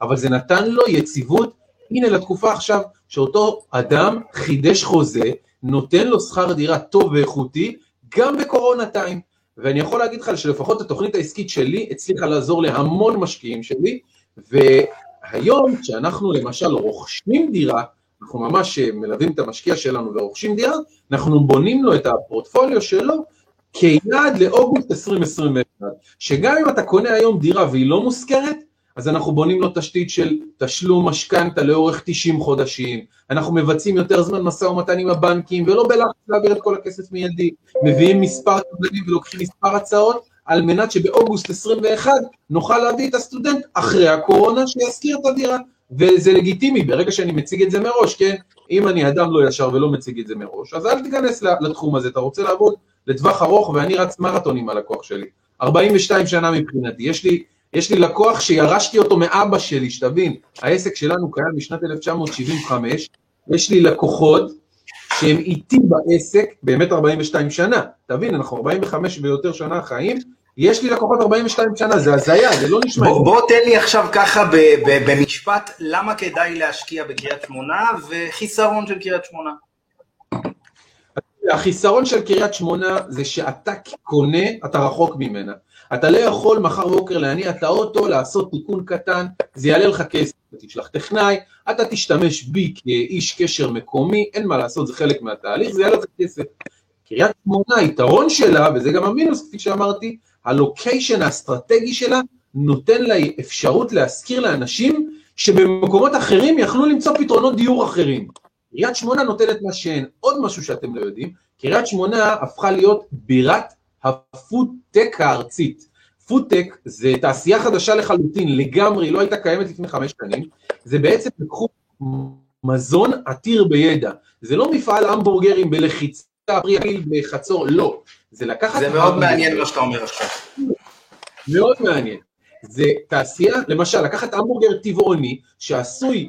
אבל זה נתן לו יציבות, הנה לתקופה עכשיו, שאותו אדם חידש חוזה, נותן לו שכר דירה טוב ואיכותי, גם בקורונה טיים. ואני יכול להגיד לך שלפחות התוכנית העסקית שלי הצליחה לעזור להמון משקיעים שלי, והיום כשאנחנו למשל רוכשים דירה, אנחנו ממש מלווים את המשקיע שלנו ורוכשים דירה, אנחנו בונים לו את הפורטפוליו שלו כיעד לאוגוסט 2021, שגם אם אתה קונה היום דירה והיא לא מושכרת, אז אנחנו בונים לו תשתית של תשלום משכנתה לאורך 90 חודשים, אנחנו מבצעים יותר זמן משא ומתן עם הבנקים, ולא בלחץ להעביר את כל הכסף מיידי, מביאים מספר קבלנים ולוקחים מספר הצעות, על מנת שבאוגוסט 21 נוכל להביא את הסטודנט אחרי הקורונה שישכיר את הדירה. וזה לגיטימי, ברגע שאני מציג את זה מראש, כן? אם אני אדם לא ישר ולא מציג את זה מראש, אז אל תיכנס לתחום הזה, אתה רוצה לעבוד לטווח ארוך, ואני רץ מרתון עם הלקוח שלי. 42 שנה מבחינתי, יש לי, יש לי לקוח שירשתי אותו מאבא שלי, שתבין, העסק שלנו קיים משנת 1975, יש לי לקוחות שהם איתי בעסק באמת 42 שנה, תבין, אנחנו 45 ויותר שנה חיים, יש לי לקוחות 42 שנה, זה הזיה, זה לא נשמע... בוא, בוא תן לי עכשיו ככה ב, ב, במשפט, למה כדאי להשקיע בקריית שמונה וחיסרון של קריית שמונה. החיסרון של קריית שמונה זה שאתה קונה, אתה רחוק ממנה. אתה לא יכול מחר בבוקר להניע את האוטו, לעשות תיקון קטן, זה יעלה לך כסף, תשלח טכנאי, אתה תשתמש בי כאיש קשר מקומי, אין מה לעשות, זה חלק מהתהליך, זה יעלה לך כסף. קריית שמונה, היתרון שלה, וזה גם המינוס, כפי שאמרתי, הלוקיישן האסטרטגי שלה נותן לה אפשרות להשכיר לאנשים שבמקומות אחרים יכלו למצוא פתרונות דיור אחרים. קריית שמונה נותנת מה שאין. עוד משהו שאתם לא יודעים, קריית שמונה הפכה להיות בירת הפודטק הארצית. פודטק זה תעשייה חדשה לחלוטין, לגמרי, לא הייתה קיימת לפני חמש שנים, זה בעצם לקחו מזון עתיר בידע. זה לא מפעל המבורגרים בלחיצה, פרי בחצור, לא. זה לקחת... זה מאוד מעניין מה שאתה אומר עכשיו. מאוד מעניין. זה תעשייה, למשל, לקחת המבורגר טבעוני שעשוי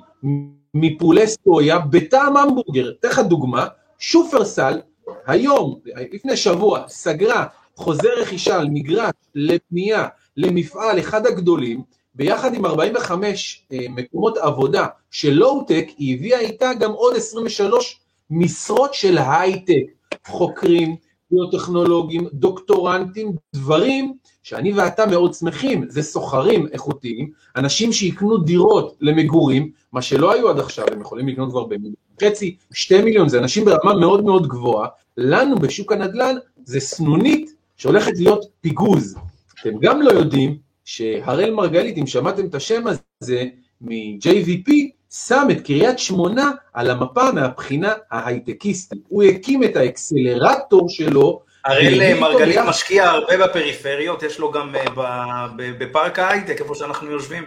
מפולי סטויה בטעם המבורגר. אתן לך דוגמה, שופרסל היום, לפני שבוע, סגרה חוזה רכישה על מגרש לפנייה למפעל אחד הגדולים, ביחד עם 45 אה, מקומות עבודה של לואו-טק, היא הביאה איתה גם עוד 23 משרות של הייטק, חוקרים, ביוטכנולוגים, דוקטורנטים, דברים שאני ואתה מאוד שמחים, זה סוחרים איכותיים, אנשים שיקנו דירות למגורים, מה שלא היו עד עכשיו, הם יכולים לקנות כבר במיליון וחצי, שתי מיליון, זה אנשים ברמה מאוד מאוד גבוהה, לנו בשוק הנדל"ן זה סנונית שהולכת להיות פיגוז. אתם גם לא יודעים שהראל מרגלית, אם שמעתם את השם הזה מ-JVP, שם את קריית שמונה על המפה מהבחינה ההייטקיסטית. הוא הקים את האקסלרטור שלו. הראל מרגלית משקיע הרבה בפריפריות, יש לו גם אה, בפארק ההייטק, איפה שאנחנו יושבים,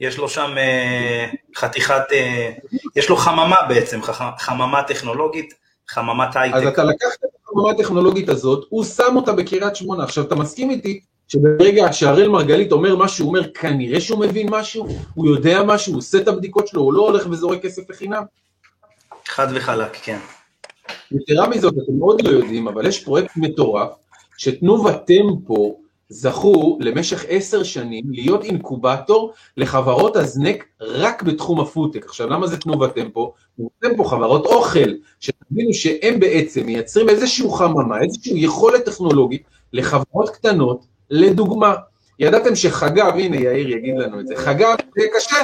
יש לו שם אה, חתיכת, אה, יש לו חממה בעצם, חממה טכנולוגית, חממת הייטק. אז אתה לקחת את החממה הטכנולוגית הזאת, הוא שם אותה בקריית שמונה. עכשיו, אתה מסכים איתי שברגע שהראל מרגלית אומר מה שהוא אומר, כנראה שהוא מבין משהו, הוא יודע משהו, הוא עושה את הבדיקות שלו, הוא לא הולך וזורק כסף לחינם. חד וחלק, כן. יתרה מזאת, אתם עוד לא יודעים, אבל יש פרויקט מטורף, שתנובה טמפו זכו למשך עשר שנים להיות אינקובטור לחברות הזנק רק בתחום הפודטק. עכשיו, למה זה תנובה טמפו? תנובה טמפו חברות אוכל, שתבינו שהם בעצם מייצרים איזושהי חממה, איזושהי יכולת טכנולוגית לחברות קטנות, לדוגמה, ידעתם שחגב, הנה יאיר יגיד לנו את זה, חגב זה קשה.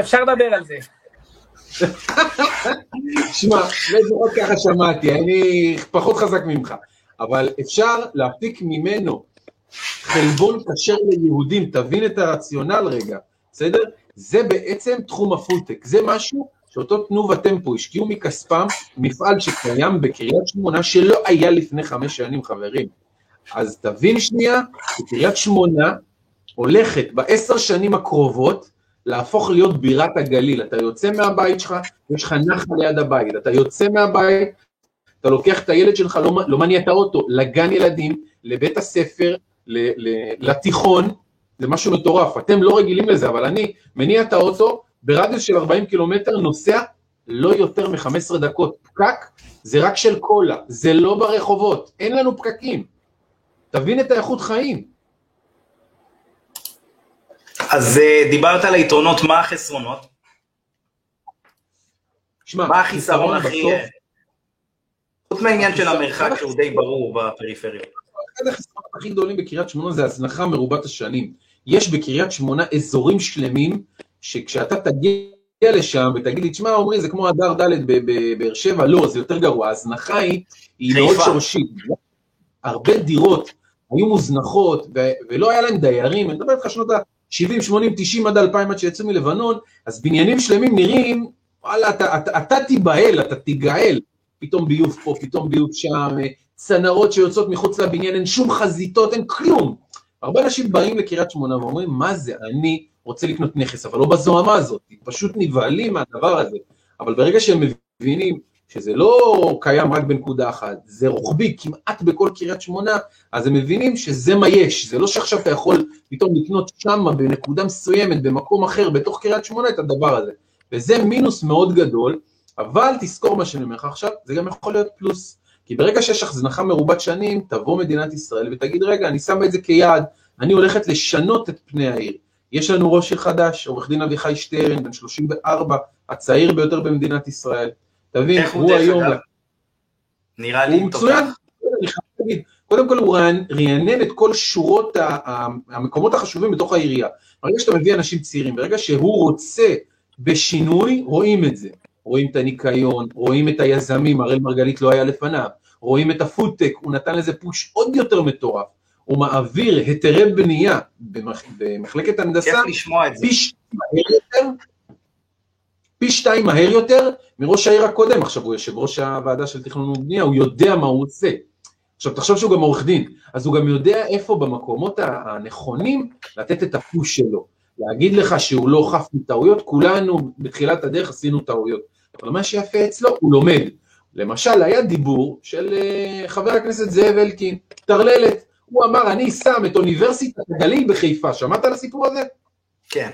אפשר לדבר על זה. שמע, לפחות ככה שמעתי, אני פחות חזק ממך, אבל אפשר להפיק ממנו חלבון כשר ליהודים, תבין את הרציונל רגע, בסדר? זה בעצם תחום הפודטק, זה משהו שאותו תנובה טמפו השקיעו מכספם מפעל שקיים בקריית שמונה שלא היה לפני חמש שנים, חברים. אז תבין שנייה, קריית שמונה הולכת בעשר שנים הקרובות להפוך להיות בירת הגליל. אתה יוצא מהבית שלך, יש לך נחל ליד הבית, אתה יוצא מהבית, אתה לוקח את הילד שלך, לא, לא מניע את האוטו, לגן ילדים, לבית הספר, ל, ל, לתיכון, זה משהו מטורף. אתם לא רגילים לזה, אבל אני מניע את האוטו, ברדיוס של 40 קילומטר נוסע לא יותר מ-15 דקות. פקק זה רק של קולה, זה לא ברחובות, אין לנו פקקים. תבין את האיכות חיים. אז אה, דיברת על היתרונות, מה החסרונות? שמע, מה החיסרון הכי... חוץ מהעניין של המרחק שהוא די ברור בפריפריה. אחד החסרונות הכי גדולים בקריית שמונה זה הזנחה מרובת השנים. יש בקריית שמונה אזורים שלמים שכשאתה תגיע לשם ותגיד לי, תשמע, עמרי, זה כמו הדר ד' בבאר שבע, לא, זה יותר גרוע, ההזנחה היא, היא. מאוד שורשית. הרבה דירות היו מוזנחות, ו- ולא היה להם דיירים, אני מדבר איתך שנות ה-70, 80, 90 עד 2000 עד שיצאו מלבנון, אז בניינים שלמים נראים, וואלה, אתה, אתה, אתה תיבהל, אתה תיגאל, פתאום ביוב פה, פתאום ביוב שם, אה, צנרות שיוצאות מחוץ לבניין, אין שום חזיתות, אין כלום. הרבה אנשים באים לקריית שמונה ואומרים, מה זה, אני רוצה לקנות נכס, אבל לא בזוהמה הזאת, פשוט נבהלים מהדבר הזה. אבל ברגע שהם מבינים שזה לא קיים רק בנקודה אחת, זה רוחבי כמעט בכל קריית שמונה, אז הם מבינים שזה מה יש, זה לא שעכשיו אתה יכול פתאום לקנות שמה בנקודה מסוימת, במקום אחר, בתוך קריית שמונה את הדבר הזה. וזה מינוס מאוד גדול, אבל תזכור מה שאני אומר לך עכשיו, זה גם יכול להיות פלוס. כי ברגע שיש הזנחה מרובת שנים, תבוא מדינת ישראל ותגיד, רגע, אני שמה את זה כיעד, אני הולכת לשנות את פני העיר. יש לנו ראש עיר חדש, עורך דין אביחי שטרן, בן 34, הצעיר ביותר במדינת ישראל. תבין, הוא הוא היום... אגב? נראה לי הוא מצוין, תותח. אני חייב להגיד. קודם כל הוא רענ- רענן את כל שורות המקומות החשובים בתוך העירייה. ברגע שאתה מביא אנשים צעירים, ברגע שהוא רוצה בשינוי, רואים את זה. רואים את הניקיון, רואים את היזמים, הראל מרגלית לא היה לפניו, רואים את הפודטק, הוא נתן לזה פוש עוד יותר מטורף. הוא מעביר היתרי בנייה במח... במחלקת הנדסה כיף לשמוע את זה. פי שתיים מהר יותר, פי שתיים מהר יותר מראש העיר הקודם, עכשיו הוא יושב ראש הוועדה של תכנון ובנייה, הוא יודע מה הוא עושה. עכשיו תחשוב שהוא גם עורך דין, אז הוא גם יודע איפה במקומות הנכונים לתת את הפוש שלו. להגיד לך שהוא לא חף מטעויות, כולנו בתחילת הדרך עשינו טעויות. אבל מה שיפה אצלו, הוא לומד. למשל, היה דיבור של אה, חבר הכנסת זאב אלקין, טרללת, הוא אמר, אני שם את אוניברסיטת הגליל בחיפה, שמעת על הסיפור הזה? כן.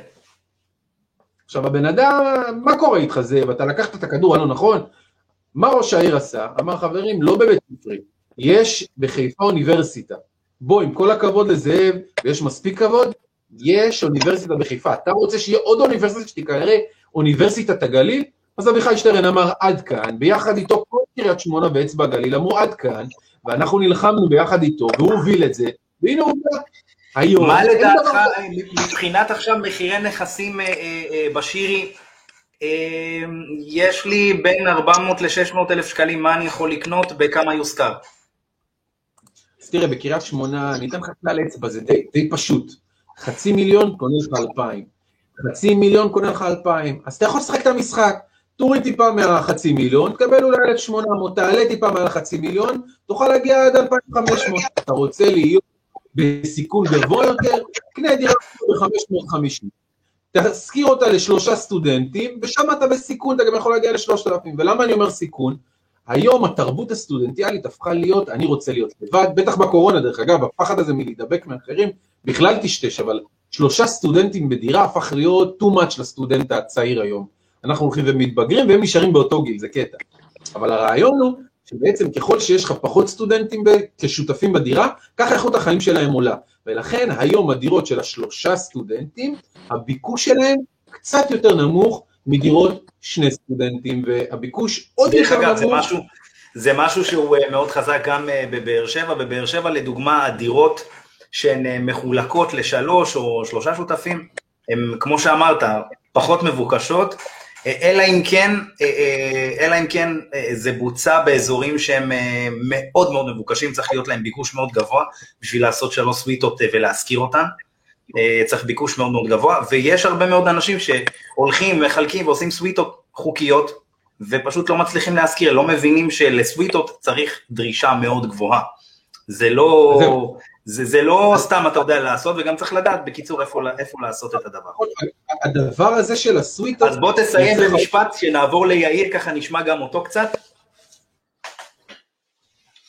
עכשיו הבן אדם, מה קורה איתך זאב? אתה לקחת את הכדור הלא נכון? מה ראש העיר עשה? אמר חברים, לא בבית ספרי, יש בחיפה אוניברסיטה. בוא, עם כל הכבוד לזאב, ויש מספיק כבוד, יש אוניברסיטה בחיפה. אתה רוצה שיהיה עוד אוניברסיטה שתיקרא אוניברסיטת הגליל? אז אביחי שטרן אמר עד כאן, ביחד איתו כל קריית שמונה ואצבע הגליל אמרו עד כאן, ואנחנו נלחמנו ביחד איתו, והוא הוביל את זה, והנה הוא בא. היום, מה לדעתך, מבחינת עכשיו מחירי נכסים אה, אה, אה, בשירי, יש לי בין 400 ל-600 אלף שקלים, מה אני יכול לקנות, בכמה יושכר? אז תראה, בקריית שמונה, אני אתן לך כלל אצבע, זה די, די פשוט. חצי מיליון קונה לך אלפיים. חצי מיליון קונה לך אלפיים. אז אתה יכול לשחק את המשחק. תוריד טיפה מהחצי מיליון, תקבל אולי 1,800, תעלה טיפה מעל החצי מיליון, תוכל להגיע עד 2,500. אתה רוצה להיות בסיכון גבוה יותר, קנה דירה ב-550. תשכיר אותה לשלושה סטודנטים, ושם אתה בסיכון, אתה גם יכול להגיע ל-3,000. ולמה אני אומר סיכון? היום התרבות הסטודנטיאלית הפכה להיות, אני רוצה להיות לבד, בטח בקורונה דרך אגב, הפחד הזה מלהידבק מאחרים, בכלל טשטש, אבל שלושה סטודנטים בדירה הפך להיות too much לסטודנט הצעיר היום. אנחנו הולכים ומתבגרים והם נשארים באותו גיל, זה קטע. אבל הרעיון הוא שבעצם ככל שיש לך פחות סטודנטים כשותפים בדירה, ככה איכות החיים שלהם עולה. ולכן היום הדירות של השלושה סטודנטים, הביקוש שלהם קצת יותר נמוך מדירות שני סטודנטים, והביקוש עוד יותר אגב, זה נמוך. משהו, זה משהו שהוא אה, מאוד חזק גם אה, בבאר שבע. בבאר שבע, לדוגמה, הדירות שהן אה, מחולקות לשלוש או שלושה שותפים, הן, כמו שאמרת, פחות מבוקשות, אלא אם כן, אה, אה, אלא אם כן אה, זה בוצע באזורים שהם אה, מאוד מאוד מבוקשים, צריך להיות להם ביקוש מאוד גבוה בשביל לעשות שלוש סוויטות אה, ולהשכיר אותן. אה, צריך ביקוש מאוד מאוד גבוה, ויש הרבה מאוד אנשים שהולכים, מחלקים ועושים סוויטות חוקיות, ופשוט לא מצליחים להשכיר, לא מבינים שלסוויטות צריך דרישה מאוד גבוהה. זה לא. זה, זה לא סתם אתה יודע לעשות, וגם צריך לדעת בקיצור איפה, איפה לעשות את הדבר. הדבר הזה של הסוויטות, אז בוא תסיים במשפט, שנעבור ליאיר, ככה נשמע גם אותו קצת.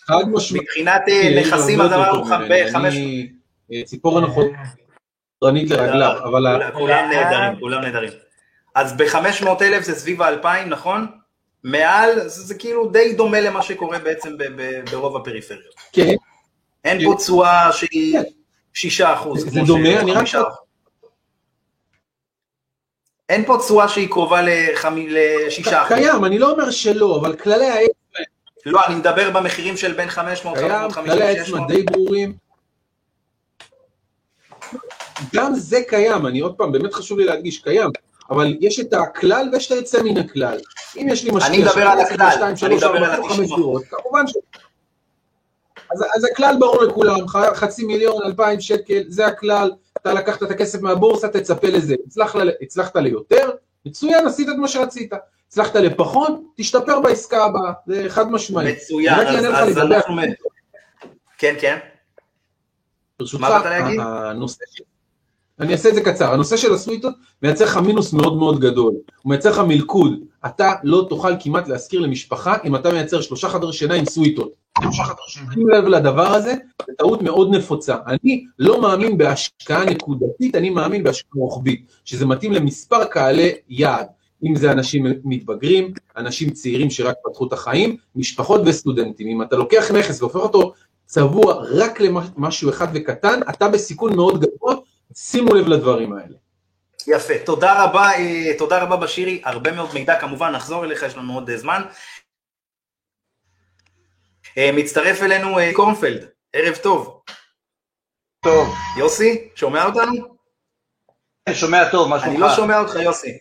חד משמעית, מבחינת אה, נכסים, אז אמרנו לך בחמש... אני אה, ציפורן אחורנית לרגליו, אבל כולם- נהדרים, כולם נהדרים. אז ב-500 אלף זה סביב ה-2,000, נכון? מעל, זה, זה כאילו די דומה למה שקורה בעצם ברוב הפריפריות. כן, אין פה תשואה שהיא כן. 6 אחוז. זה דומה, אני רק- אין פה תשואה שהיא קרובה ל-6 אחוז. קיים, אני לא אומר שלא, אבל כללי האצבע לא, אני מדבר במחירים של בין 500, קיים, 550, כללי האצבע 600. די ברורים. גם זה קיים, אני עוד פעם, באמת חשוב לי להדגיש, קיים, אבל יש את הכלל ויש את היוצא מן הכלל. אם יש לי משקיע... אני מדבר על הכלל, אני מדבר על חמש ה-90%. דירות, כמובן ש... אז, אז הכלל ברור לכולם, חצי מיליון, אלפיים שקל, זה הכלל, אתה לקחת את הכסף מהבורסה, תצפה לזה. הצלחת, הצלחת ליותר, מצוין, עשית את מה שרצית. הצלחת לפחות, תשתפר בעסקה הבאה, זה חד משמעי. מצוין, אז אז אנחנו... כן, כן. ברשותך? הנושא של... אני אעשה את זה קצר, הנושא של הסוויטות מייצר לך מינוס מאוד מאוד גדול, הוא מייצר לך מלכוד, אתה לא תוכל כמעט להשכיר למשפחה אם אתה מייצר שלושה חדרי שינה עם סוויטות. שים לב לדבר הזה, זו טעות מאוד נפוצה. אני לא מאמין בהשקעה נקודתית, אני מאמין בהשקעה רוחבית, שזה מתאים למספר קהלי יעד. אם זה אנשים מתבגרים, אנשים צעירים שרק פתחו את החיים, משפחות וסטודנטים. אם אתה לוקח נכס והופך אותו צבוע רק למשהו אחד וקטן, אתה בסיכון מאוד גבוה, שימו לב לדברים האלה. יפה, תודה רבה, אה, תודה רבה בשירי, הרבה מאוד מידע, כמובן נחזור אליך, יש לנו עוד אה, זמן. אה, מצטרף אלינו קורנפלד, ערב טוב. טוב, יוסי, שומע אותנו? אני שומע טוב, מה שלומך? אני לא שומע אותך, יוסי.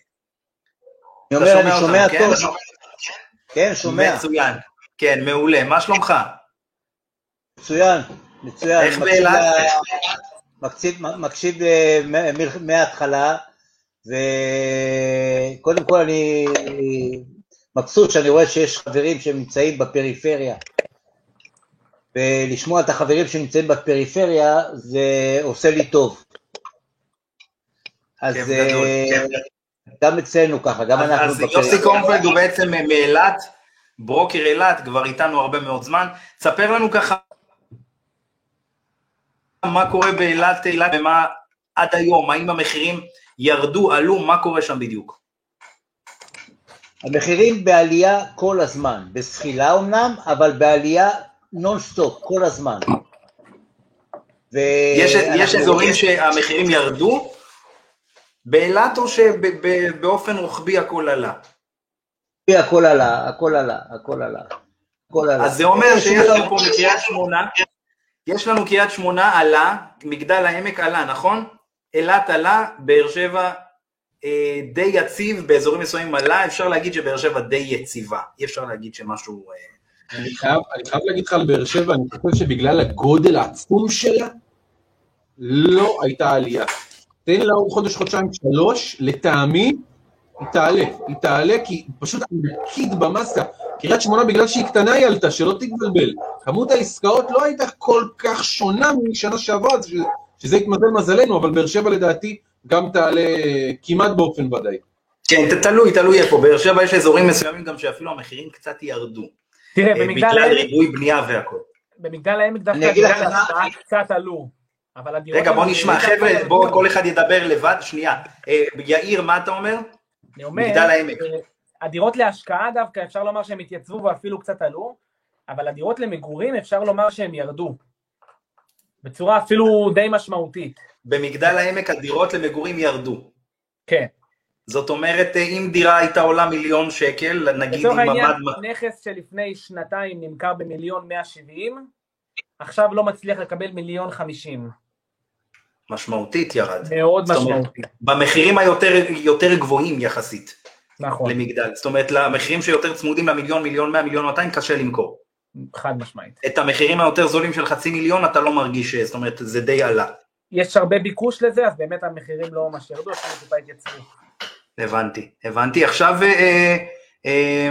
אני אומר, אני שומע כן? טוב. כן, שומע. מצוין. כן, מעולה. מה שלומך? מצוין, מצוין. איך באילת? מקשיב- מקשיב אה, מההתחלה, וקודם כל אני מבסוט שאני רואה שיש חברים שנמצאים בפריפריה. ולשמוע את החברים שנמצאים בפריפריה זה עושה לי טוב. אז אה, גם אצלנו ככה, גם אנחנו אז יוסי קורנפלד הוא בעצם מאילת, ברוקר אילת, כבר איתנו הרבה מאוד זמן. תספר לנו ככה מה קורה באילת, אילת, ומה עד היום, האם המחירים ירדו, עלו, מה קורה שם בדיוק? המחירים בעלייה כל הזמן, בזחילה אמנם, אבל בעלייה נונסטופ כל הזמן. יש, ואנחנו יש אזורים שהמחירים ירדו באילת, או שבאופן רוחבי הכל עלה? הכל עלה, הכל עלה, הכל עלה, הכל עלה. אז זה אומר שיש לנו פה מקריית שמונה, יש לנו קריית שמונה עלה, מגדל העמק עלה, נכון? אילת עלה, באר שבע אה, די יציב, באזורים מסוימים עלה, אפשר להגיד שבאר שבע די יציבה, אי אפשר להגיד שמשהו... אה, אני חייב, אני חייב להגיד לך על באר שבע, אני חושב שבגלל הגודל העצום שלה, לא הייתה עלייה. תן לה עוד חודש, חודשיים, שלוש, לטעמי, היא תעלה. היא תעלה כי היא פשוט ענקית במסה. קריית שמונה, בגלל שהיא קטנה היא עלתה, שלא תתבלבל. כמות העסקאות לא הייתה כל כך שונה משנה שעברה, אז ש- שזה התמזל מזלנו, אבל באר שבע לדעתי גם תעלה כמעט באופן ודאי. כן, תלוי, תלוי איפה, באר שבע יש אזורים מסוימים גם שאפילו המחירים קצת ירדו, תראה, אה, במגדל בגלל העמק, ריבוי בנייה והכל. במגדל העמק דווקא להשקעה קצת עלו. אבל הדירות... רגע, בוא נשמע, חבר'ה. בואו כל אחד ידבר לבד, שנייה. אה, יאיר, מה אתה אומר? אני אומר, מגדל העמק. אה, הדירות להשקעה דווקא אפשר לומר שהם התייצבו ואפילו קצת עלו, אבל הדירות למגורים אפשר לומר שהם ירדו. בצורה אפילו די משמעותית. במגדל העמק הדירות למגורים ירדו. כן. זאת אומרת, אה, אם דירה הייתה עולה מיליון שקל, נגיד לצורך עם העניין, ממ"ד... נכס שלפני שנתיים נמכר במיליון 170, עכשיו לא מצליח לקבל מיליון 50. משמעותית ירד. מאוד זאת אומרת, משמעותי. במחירים היותר יותר גבוהים יחסית נכון, למגדל. זאת אומרת, למחירים שיותר צמודים למיליון, מיליון 100, מיליון 200, קשה למכור. חד משמעית. את המחירים היותר זולים של חצי מיליון אתה לא מרגיש, זאת אומרת, זה די עלה. יש הרבה ביקוש לזה, אז באמת המחירים לא ממש ירדו, אפילו טיפה התייצבו. הבנתי, הבנתי. עכשיו אה, אה,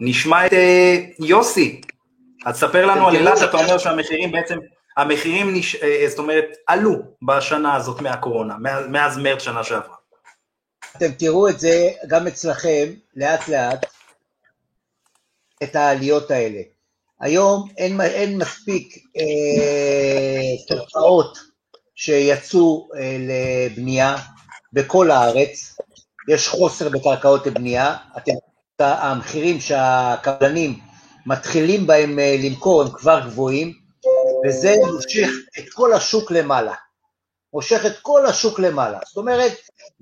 נשמע את אה, יוסי. אז ספר לנו על אילת, אתה אומר שהמחירים בעצם, המחירים, נש... אה, זאת אומרת, עלו בשנה הזאת מהקורונה, מאז, מרץ שנה שעברה. אתם תראו את זה גם אצלכם, לאט לאט, את העליות האלה. היום אין, אין מספיק אה, תוצאות שיצאו אה, לבנייה בכל הארץ, יש חוסר בקרקעות לבנייה, אתם, המחירים שהקבלנים מתחילים בהם אה, למכור הם כבר גבוהים, וזה מושך את כל השוק למעלה. מושך את כל השוק למעלה. זאת אומרת,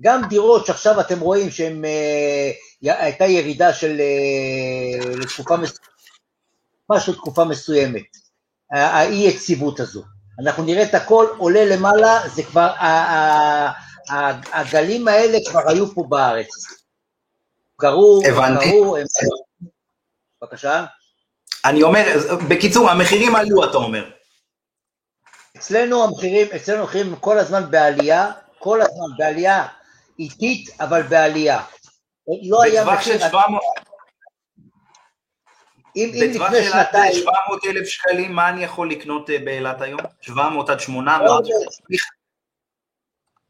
גם דירות שעכשיו אתם רואים שהייתה אה, ירידה של אה, לתקופה מסוימת, משהו תקופה מסוימת, האי יציבות הזו. אנחנו נראה את הכל עולה למעלה, זה כבר, הגלים האלה כבר היו פה בארץ. קרו. קרו. בבקשה. אני אומר, בקיצור, המחירים עלו, אתה אומר. אצלנו המחירים, אצלנו המחירים כל הזמן בעלייה, כל הזמן בעלייה איטית, אבל בעלייה. לא היה בטווח של מחיר, 700 אם, אם בטווח לפני של עד שנתיים, 700 אלף שקלים, מה אני יכול לקנות אה, באילת היום? 700 עד 800? לא,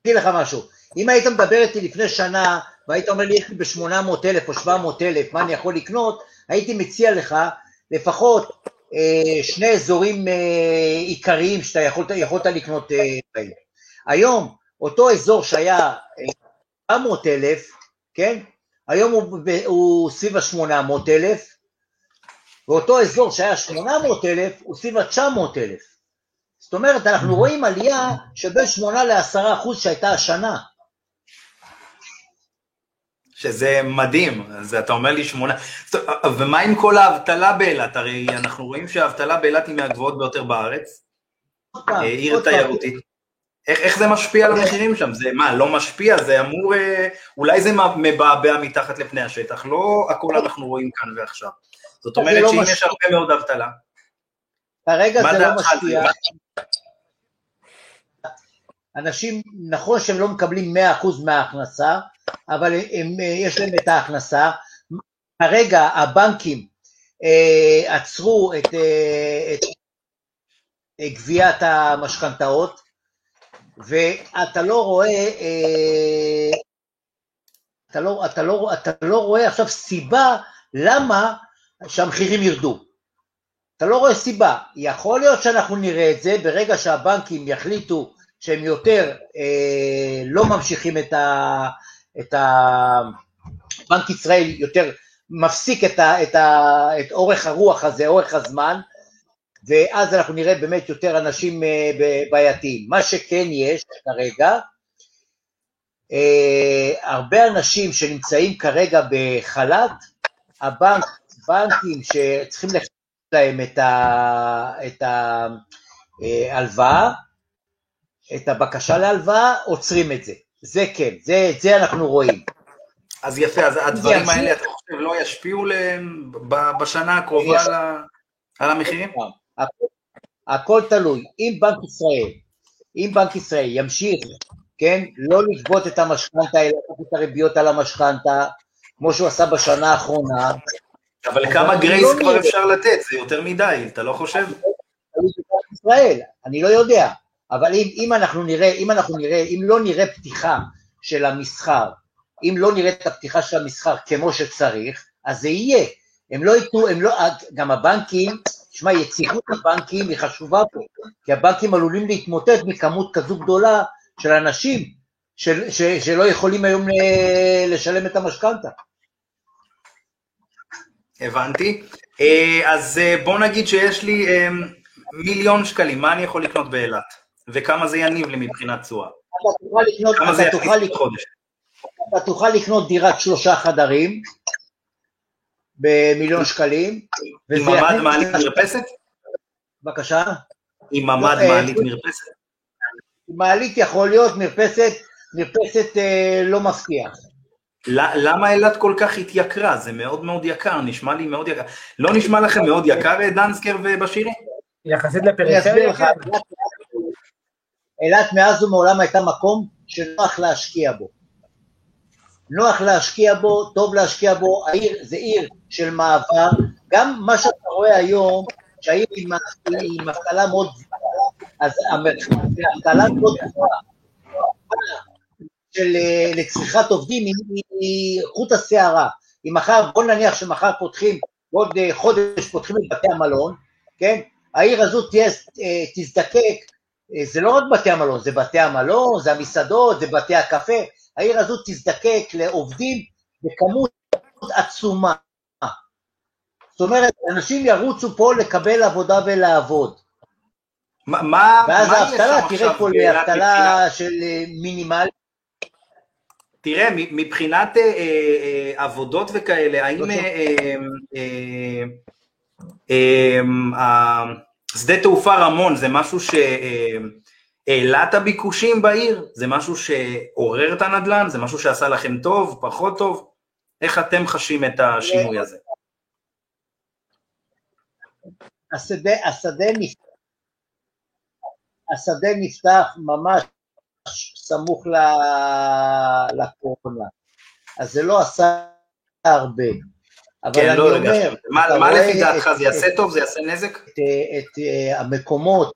אגיד לך משהו, אם היית מדבר איתי לפני שנה והיית אומר לי יש לי ב-800 אלף או 700 אלף מה אני יכול לקנות, הייתי מציע לך לפחות שני אזורים אה, עיקריים שאתה יכולת, יכולת לקנות אה, בהם. היום, אותו אזור שהיה אה, 700 אלף, כן? היום הוא, הוא סביב ה-800 אלף, ואותו אזור שהיה 800 אלף הוא סביב ה-900 אלף. זאת אומרת, אנחנו רואים עלייה של בין 8 ל-10 אחוז שהייתה השנה. שזה מדהים, אז אתה אומר לי שמונה, ומה עם כל האבטלה באילת? הרי אנחנו רואים שהאבטלה באילת היא מהגבוהות ביותר בארץ, אה, עיר תיירותית. איך, איך זה משפיע על המחירים שם? זה מה, לא משפיע? זה אמור, אה, אולי זה מבעבע מתחת לפני השטח, לא הכל אנחנו רואים כאן ועכשיו. זאת אומרת לא שאם. יש הרבה מאוד אבטלה, כרגע זה לא משפיע. אנשים, נכון שהם לא מקבלים 100% מההכנסה, אבל הם, אה, יש להם את ההכנסה. כרגע הבנקים אה, עצרו את, אה, את אה, גביית המשכנתאות, ואתה לא רואה, אה, אתה לא, אתה, לא, אתה לא רואה עכשיו סיבה למה שהמחירים ירדו. אתה לא רואה סיבה. יכול להיות שאנחנו נראה את זה ברגע שהבנקים יחליטו שהם יותר אה, לא ממשיכים את ה... את ה... בנק ישראל יותר מפסיק את, ה, את, ה, את אורך הרוח הזה, אורך הזמן, ואז אנחנו נראה באמת יותר אנשים אה, בעייתיים. מה שכן יש כרגע, אה, הרבה אנשים שנמצאים כרגע בחל"ת, הבנק, בנקים שצריכים לחלק להם את ההלוואה, את הבקשה להלוואה, עוצרים את זה. זה כן, זה, זה אנחנו רואים. אז יפה, אז הדברים ימשיך. האלה, אתה חושב, לא ישפיעו להם בשנה הקרובה יש- על המחירים? הכל, הכל תלוי. אם בנק ישראל, אם בנק ישראל ימשיך, כן, לא לגבות את המשכנתה, אלא את הריביות על המשכנתה, כמו שהוא עשה בשנה האחרונה, אבל כמה גרייס לא כבר נראה. אפשר לתת? זה יותר מדי, אתה לא חושב? ישראל, אני לא יודע, אבל אם, אם אנחנו נראה, אם אנחנו נראה, אם לא נראה פתיחה של המסחר, אם לא נראה את הפתיחה של המסחר כמו שצריך, אז זה יהיה. הם לא ייתנו, הם לא, גם הבנקים, תשמע, יציבות הבנקים היא חשובה פה, כי הבנקים עלולים להתמוטט מכמות כזו גדולה של אנשים של, ש, שלא יכולים היום אה, לשלם את המשכנתה. הבנתי. אה, אז אה, בוא נגיד שיש לי מיליון שקלים, מה אני יכול לקנות באילת? וכמה זה יניב לי מבחינת תשואה? אתה תוכל לקנות, כמה זה אתה יכניס תוכל לי לקנות בחודש? אתה תוכל לקנות דירת שלושה חדרים במיליון שקלים. עם ממ"ד, מעלית, מרפסת? בבקשה. עם ממ"ד, אה, מעלית, מרפסת? מעלית יכול להיות, מרפסת, מרפסת אה, לא. ל- למה אילת כל כך התייקרה? זה מאוד מאוד יקר, נשמע לי מאוד יקר. לא נשמע לכם מאוד יקר, אה, דנסקר ובשירי? יחסית לפריפריה. אילת- מאז ומעולם הייתה מקום שנוח להשקיע בו. נוח להשקיע בו, טוב להשקיע בו, העיר זה עיר של מעבר, גם מה שאתה רואה היום, שהעיר היא אבטלה מאוד גבוהה, אז אבטלה מאוד גבוהה אה, לצריכת עובדים היא- חוט השערה. אם מחר, בוא נניח שמחר פותחים, בעוד אה, חודש פותחים את בתי המלון, כן? העיר הזו אה, תזדקק, זה לא רק בתי המלון, זה בתי המלון, זה המסעדות, זה בתי הקפה, העיר הזו תזדקק לעובדים בכמות עצומה. זאת אומרת, אנשים ירוצו פה לקבל עבודה ולעבוד. מה- מה ואז האבטלה, תראה פה באילת לאבטלה של אה, מינימל, תראה, מבחינת אה, אה, אה, עבודות וכאלה, האם אה, אה, אה, אה, אה, שדה תעופה רמון זה משהו העלה את הביקושים בעיר? זה משהו שעורר את הנדל"ן? זה משהו שעשה לכם טוב, פחות טוב? איך אתם חשים את השינוי הזה? השדה, השדה, נפתח, השדה נפתח ממש סמוך לקורונה, אז זה לא עשה הרבה. אבל כן, אני לא אומר. מה מה לפי דעתך, את- זה יעשה טוב? זה יעשה נזק? את, את אה, המקומות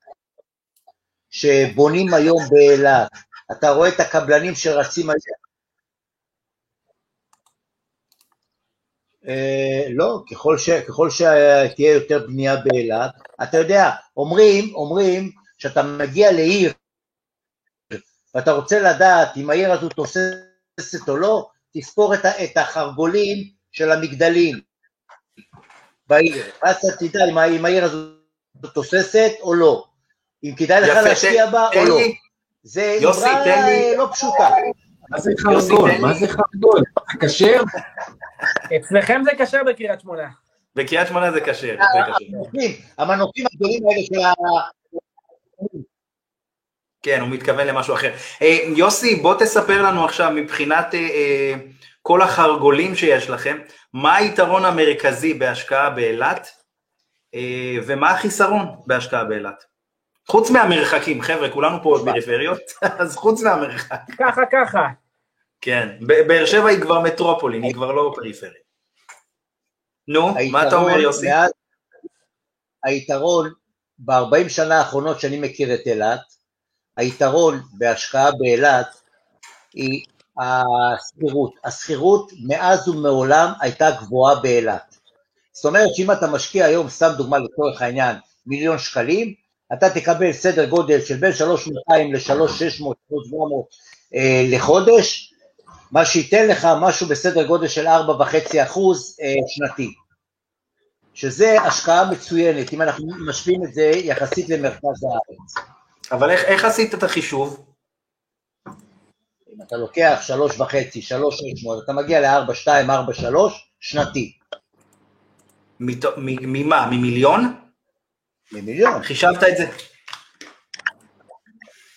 שבונים היום באילת, אתה רואה את הקבלנים שרצים על... אה, לא, ככל, ש, ככל שתהיה יותר בנייה באילת, אתה יודע, אומרים, אומרים שאתה מגיע לעיר ואתה רוצה לדעת אם העיר הזו תוססת או לא, תספור את, את החרגולים של המגדלים בעיר, אז אתה תדע אם, העיר הזו תוססת או לא, אם כדאי לך להשקיע בה או לא. זה אמרה אה, לא פשוטה. מה זה חרגול? לי- מה זה חרגול? כשר? אצלכם זה כשר בקריית שמונה. בקריית שמונה זה כשר. המנופים הגדולים האלה של ה... כן, הוא מתכוון למשהו אחר. אה, יוסי, בוא תספר לנו עכשיו מבחינת אה, אה, כל החרגולים שיש לכם, מה היתרון המרכזי בהשקעה באילת, אה, ומה החיסרון בהשקעה באילת? חוץ מהמרחקים, חבר'ה, כולנו פה פריפריות, אז חוץ מהמרחק. ככה ככה. כן, באר שבע היא כבר מטרופולין, היא כבר לא פריפריה. נו, מה אתה אומר יוסי? היתרון ב-40 שנה האחרונות שאני מכיר את אילת, היתרון בהשקעה באילת היא השכירות. השכירות מאז ומעולם הייתה גבוהה באילת. זאת אומרת שאם אתה משקיע היום, סתם דוגמה לצורך העניין, מיליון שקלים, אתה תקבל סדר גודל של בין 3,200 ל-3,600, 3,700 אה, לחודש, מה שייתן לך משהו בסדר גודל של 4.5 אחוז אה, שנתי. שזה השקעה מצוינת, אם אנחנו משווים את זה יחסית למרכז הארץ. אבל איך, איך עשית את החישוב? אם אתה לוקח שלוש וחצי, שלוש מאות, אתה מגיע לארבע, שתיים, ארבע, שלוש, שנתי, ממה? ממיליון? ממיליון, חישבת את זה?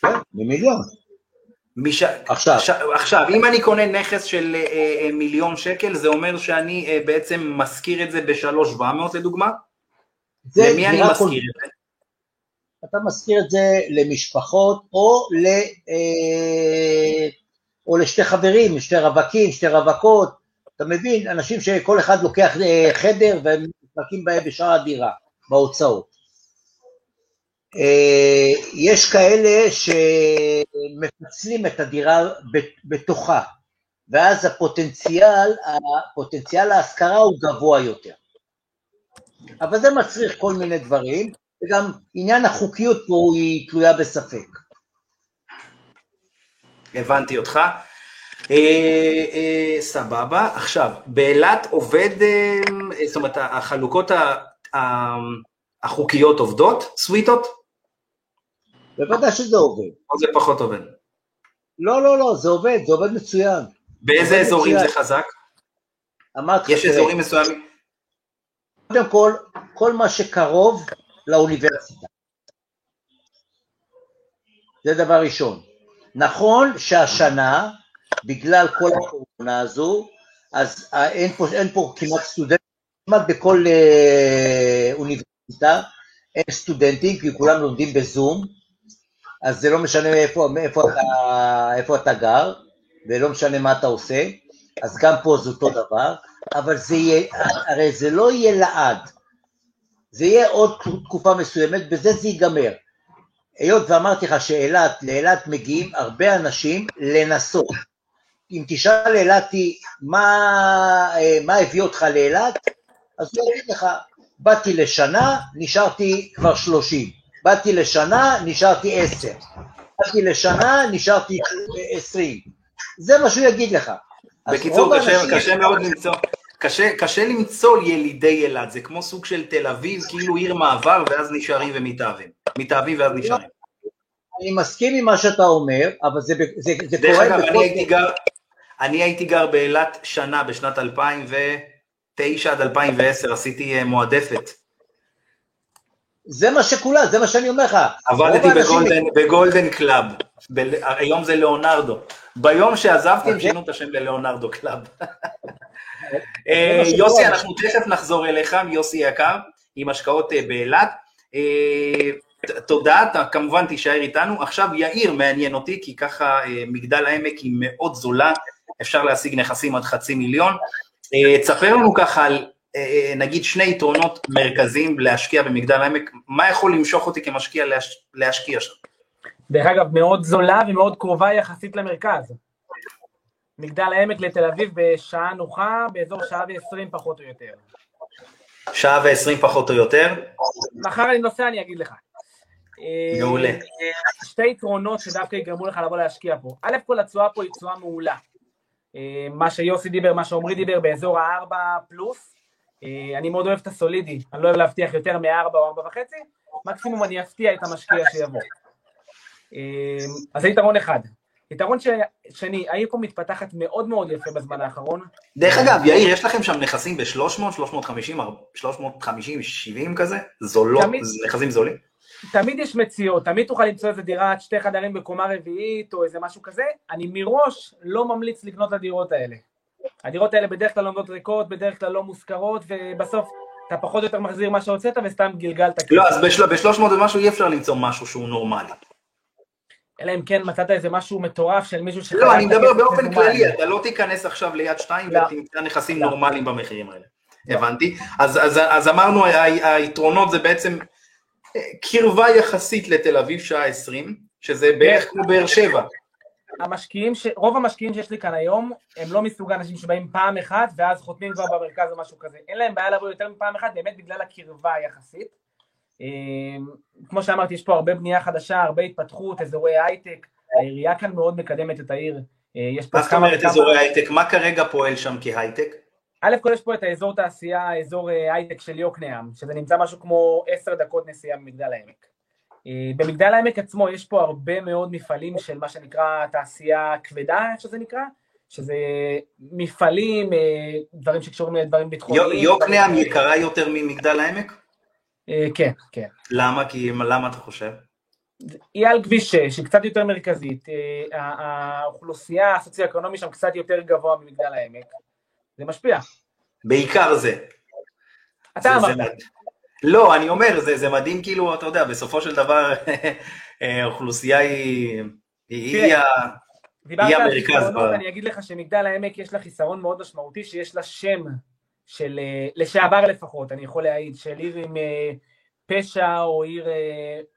כן, ממיליון. מש... עכשיו. עכשיו, עכשיו, אם אני קונה נכס של אה, אה, מיליון שקל, זה אומר שאני אה, בעצם משכיר את זה בשלוש שבע מאות לדוגמה? זה למי אני משכיר כל- את זה? אתה משכיר את זה למשפחות או, ל, אה, או לשתי חברים, שתי רווקים, שתי רווקות, אתה מבין? אנשים שכל אחד לוקח אה, חדר והם מתפרקים בהם בשאר הדירה, בהוצאות. אה, יש כאלה שמפצלים את הדירה בתוכה, ואז הפוטנציאל, הפוטנציאל ההשכרה הוא גבוה יותר. אבל זה מצריך כל מיני דברים, וגם עניין החוקיות פה היא תלויה בספק. הבנתי אותך. אה, אה, סבבה. עכשיו, באילת עובד, אה, זאת אומרת, החלוקות ה- ה- החוקיות עובדות, סוויטות, בוודאי שזה עובד. או זה פחות עובד? לא, לא, לא, זה עובד, זה עובד מצוין. באיזה עובד אזורים מצוין. זה חזק? אמרתי יש לך, אזורים מסוימים? קודם כל, כל מה שקרוב לאוניברסיטה. זה דבר ראשון. נכון שהשנה, בגלל כל הקורונה הזו, אז אה, אין פה, אין פה כמעט סטודנטים, כמעט בכל אה, אוניברסיטה אין סטודנטים, כי כולם לומדים בזום, אז זה לא משנה איפה, איפה, אתה, איפה אתה גר, ולא משנה מה אתה עושה, אז גם פה זה אותו דבר, אבל זה יהיה, הרי זה לא יהיה לעד, זה יהיה עוד תקופה מסוימת, בזה זה ייגמר. היות ואמרתי לך שאילת, לאילת מגיעים הרבה אנשים לנסות. אם תשאל אילתי מה, אה, מה הביא אותך לאילת, אז הוא יגיד לך, באתי לשנה, נשארתי כבר שלושים. באתי לשנה, נשארתי עשר. באתי לשנה, נשארתי עשרים. זה מה שהוא יגיד לך. בקיצור, קשה, האנשים- קשה מאוד למצוא, קשה, קשה למצוא ילידי אילת, זה כמו סוג של תל אביב, כאילו עיר מעבר, ואז נשארים ומתאהבים. מתאהבים ואז נשארים. אני מסכים עם מה שאתה אומר, אבל זה, זה, זה דרך קורה אגב, בכל... אני הייתי גר, אני הייתי גר באילת שנה בשנת 2009 עד 2010, עשיתי אה, מועדפת. זה מה שכולם, זה מה שאני אומר לך. עבדתי רוב האנשים- בגולדן, בגולדן קלאב, ב- היום זה ליאונרדו. ביום שעזבתי הם אוקיי. שינו את השם לליאונרדו קלאב. אה. יוסי, אנחנו תכף נחזור אליך, יוסי יקר, עם השקעות אה, באילת. תודה, אתה כמובן תישאר איתנו. עכשיו יאיר מעניין אותי, כי ככה אה, מגדל העמק היא מאוד זולה, אפשר להשיג נכסים עד חצי מיליון. אה, תספר לנו ככה על אה, נגיד שני יתרונות מרכזיים להשקיע במגדל העמק, מה יכול למשוך אותי כמשקיע להש... להשקיע שם? דרך אגב, מאוד זולה ומאוד קרובה יחסית למרכז. מגדל העמק לתל אביב בשעה נוחה, באזור שעה ועשרים פחות או יותר. שעה ועשרים פחות או יותר? מחר אני נוסע, אני אגיד לך. אה, מעולה. שתי יתרונות שדווקא יגרמו לך לבוא להשקיע פה. א' כל התשואה פה היא תשואה מעולה. אה, מה שיוסי דיבר, מה שעמרי דיבר, באזור ה-4 פלוס. אה, אני מאוד אוהב את הסולידי, אני לא אוהב להבטיח יותר מ-4 או 4 וחצי, מקסימום אני אפתיע את המשקיע שיבוא. אה, אז זה יתרון אחד. יתרון ש... שני, העיר פה מתפתחת מאוד מאוד יפה בזמן האחרון. דרך אגב, יאיר, יש לכם שם נכסים ב-300, 350, 350, 70 כזה? זולות, תמיד. נכסים זולים? תמיד יש מציאות, תמיד תוכל למצוא איזה דירת שתי חדרים בקומה רביעית או איזה משהו כזה, אני מראש לא ממליץ לקנות את הדירות האלה. הדירות האלה בדרך כלל עומדות ריקות, בדרך כלל לא מושכרות, ובסוף אתה פחות או יותר מחזיר מה שהוצאת וסתם גלגלת. לא, אז ב-300 ומשהו אי אפשר למצוא משהו שהוא נורמלי. אלא אם כן מצאת איזה משהו מטורף של מישהו ש... לא, אני מדבר באופן כללי, אתה לא תיכנס עכשיו ליד שתיים לא. ותמצא נכסים לא. נורמליים במחירים האלה. הבנתי. אז, אז, אז אמרנו, היתרונות זה בעצם קרבה יחסית לתל אביב שעה 20, שזה בערך כמו באר שבע. המשקיעים, ש... רוב המשקיעים שיש לי כאן היום, הם לא מסוג האנשים שבאים פעם אחת ואז חותמים כבר במרכז או משהו כזה. אין להם בעיה לבוא יותר מפעם אחת, באמת בגלל הקרבה היחסית. אה, כמו שאמרתי, יש פה הרבה בנייה חדשה, הרבה התפתחות, אזורי הייטק. העירייה כאן מאוד מקדמת את העיר. אה, יש פה מה זאת אומרת אזורי הייטק? מה כרגע פועל שם כהייטק? א' כל יש פה את האזור תעשייה, אזור אה, הייטק של יוקנעם, שזה נמצא משהו כמו עשר דקות נסיעה ממגדל העמק. אה, במגדל העמק עצמו יש פה הרבה מאוד מפעלים של מה שנקרא תעשייה כבדה, איך שזה נקרא, שזה מפעלים, אה, דברים שקשורים לדברים ביטחוניים. יו- יוקנעם יקרה יותר ממגדל העמק? כן, כן. למה? כי למה אתה חושב? היא על כביש 6, היא קצת יותר מרכזית, האוכלוסייה הסוציו-אקונומי שם קצת יותר גבוה ממגדל העמק, זה משפיע. בעיקר זה. אתה אמרת. לא, אני אומר, זה, זה מדהים, כאילו, אתה יודע, בסופו של דבר, אה, האוכלוסייה היא, היא, היא היא על המרכז חיסרונות, ב- אני אגיד לך שמגדל העמק יש לה חיסרון מאוד משמעותי, שיש לה שם של, אה, לשעבר לפחות, אני יכול להעיד, של עיר עם אה, פשע או עיר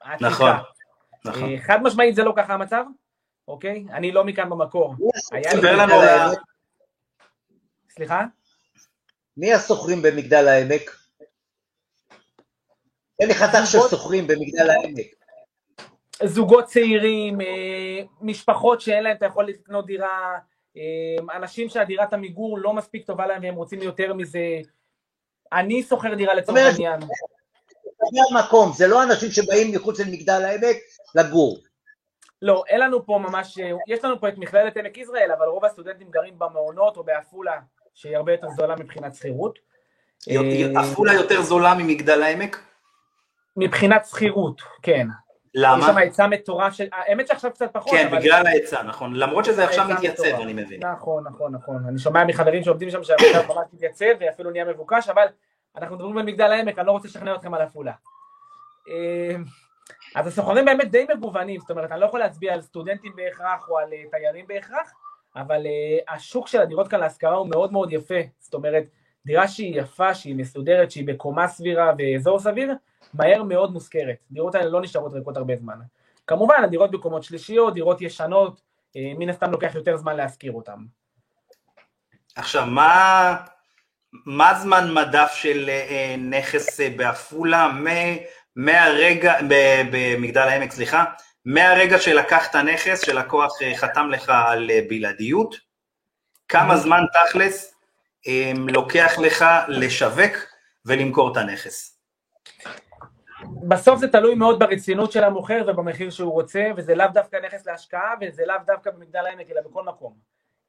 עתיקה. נכון, נכון. חד משמעית זה לא ככה המצב, אוקיי? אני לא מכאן במקור. היה לי ספר לנו על? סליחה? מי השוכרים במגדל העמק? תן לי חתך של שוכרים במגדל העמק. זוגות צעירים, אה, משפחות שאין להם את היכולת לקנות דירה, אה, אנשים שהדירת עמיגור לא מספיק טובה להם והם רוצים יותר מזה. אני שוכר דירה לצורך העניין. זה המקום, זה לא אנשים שבאים מחוץ למגדל העמק לגור. לא, אין לנו פה ממש, יש לנו פה את מכללת עמק יזרעאל, אבל רוב הסטודנטים גרים במעונות או בעפולה, שהיא הרבה יותר זולה מבחינת שכירות. אה, עפולה יותר זולה ממגדל העמק? מבחינת שכירות, כן. יש למה? שם היצע מטורף של, האמת שעכשיו קצת פחות, כן, אבל... בגלל ההיצע, נכון. למרות שזה עכשיו מתייצב, מטורף. אני מבין. נכון, נכון, נכון. אני שומע מחברים שעובדים שם שהמצב ממש מתייצב ואפילו נהיה מבוקש, אבל אנחנו מדברים על מגדל העמק, אני לא רוצה לשכנע אתכם על עפולה. אה, אז הסוחרים באמת די מגוונים, זאת אומרת, אני לא יכול להצביע על סטודנטים בהכרח או על אה, תיירים בהכרח, אבל אה, השוק של הדירות כאן להשכרה הוא מאוד מאוד יפה, זאת אומרת, דירה שהיא יפה, שהיא מסודרת, שהיא בקומה סבירה ואזור סביר, מהר מאוד מושכרת. דירות האלה לא נשארות ריקות הרבה זמן. כמובן, הדירות בקומות שלישיות, דירות ישנות, אה, מן הסתם לוקח יותר זמן להשכיר אותן. עכשיו, מה, מה זמן מדף של אה, נכס אה, בעפולה מהרגע, במגדל העמק, סליחה, מהרגע שלקחת נכס, שלקוח אה, חתם לך על אה, בלעדיות, כמה זמן תכלס אה, לוקח לך לשווק ולמכור את הנכס? בסוף זה תלוי מאוד ברצינות של המוכר ובמחיר שהוא רוצה, וזה לאו דווקא נכס להשקעה, וזה לאו דווקא במגדל העמק, אלא בכל מקום.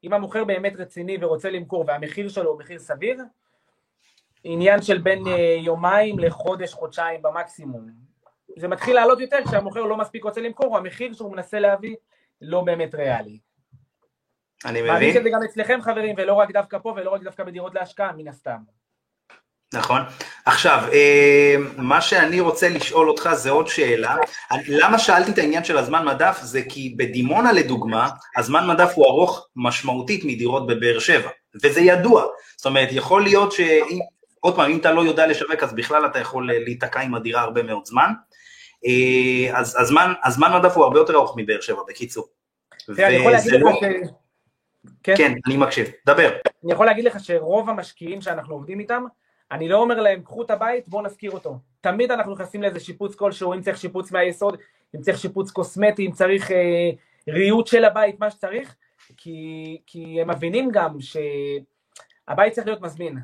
אם המוכר באמת רציני ורוצה למכור, והמחיר שלו הוא מחיר סביר, עניין של בין יומיים לחודש, חודשיים במקסימום. זה מתחיל לעלות יותר כשהמוכר לא מספיק רוצה למכור, או המחיר שהוא מנסה להביא לא באמת ריאלי. אני מעריך מבין. את זה גם אצלכם חברים, ולא רק דווקא פה, ולא רק דווקא בדירות להשקעה, מן הסתם. נכון. עכשיו, אה, מה שאני רוצה לשאול אותך זה עוד שאלה. למה שאלתי את העניין של הזמן מדף? זה כי בדימונה לדוגמה, הזמן מדף הוא ארוך משמעותית מדירות בבאר שבע, וזה ידוע. זאת אומרת, יכול להיות שאם, עוד פעם, אם אתה לא יודע לשווק, אז בכלל אתה יכול אה, להיתקע עם הדירה הרבה מאוד זמן. אה, אז הזמן, מדף הוא הרבה יותר ארוך מבאר שבע, בקיצור. תראה, אני יכול להגיד וזה לך לא... ש... כן, כן, אני מקשיב. דבר. אני יכול להגיד לך שרוב המשקיעים שאנחנו עובדים איתם, אני לא אומר להם, קחו את הבית, בואו נשכיר אותו. תמיד אנחנו נכנסים לאיזה שיפוץ כלשהו, אם צריך שיפוץ מהיסוד, אם צריך שיפוץ קוסמטי, אם צריך אה, ריהוט של הבית, מה שצריך, כי, כי הם מבינים גם שהבית צריך להיות מזמין.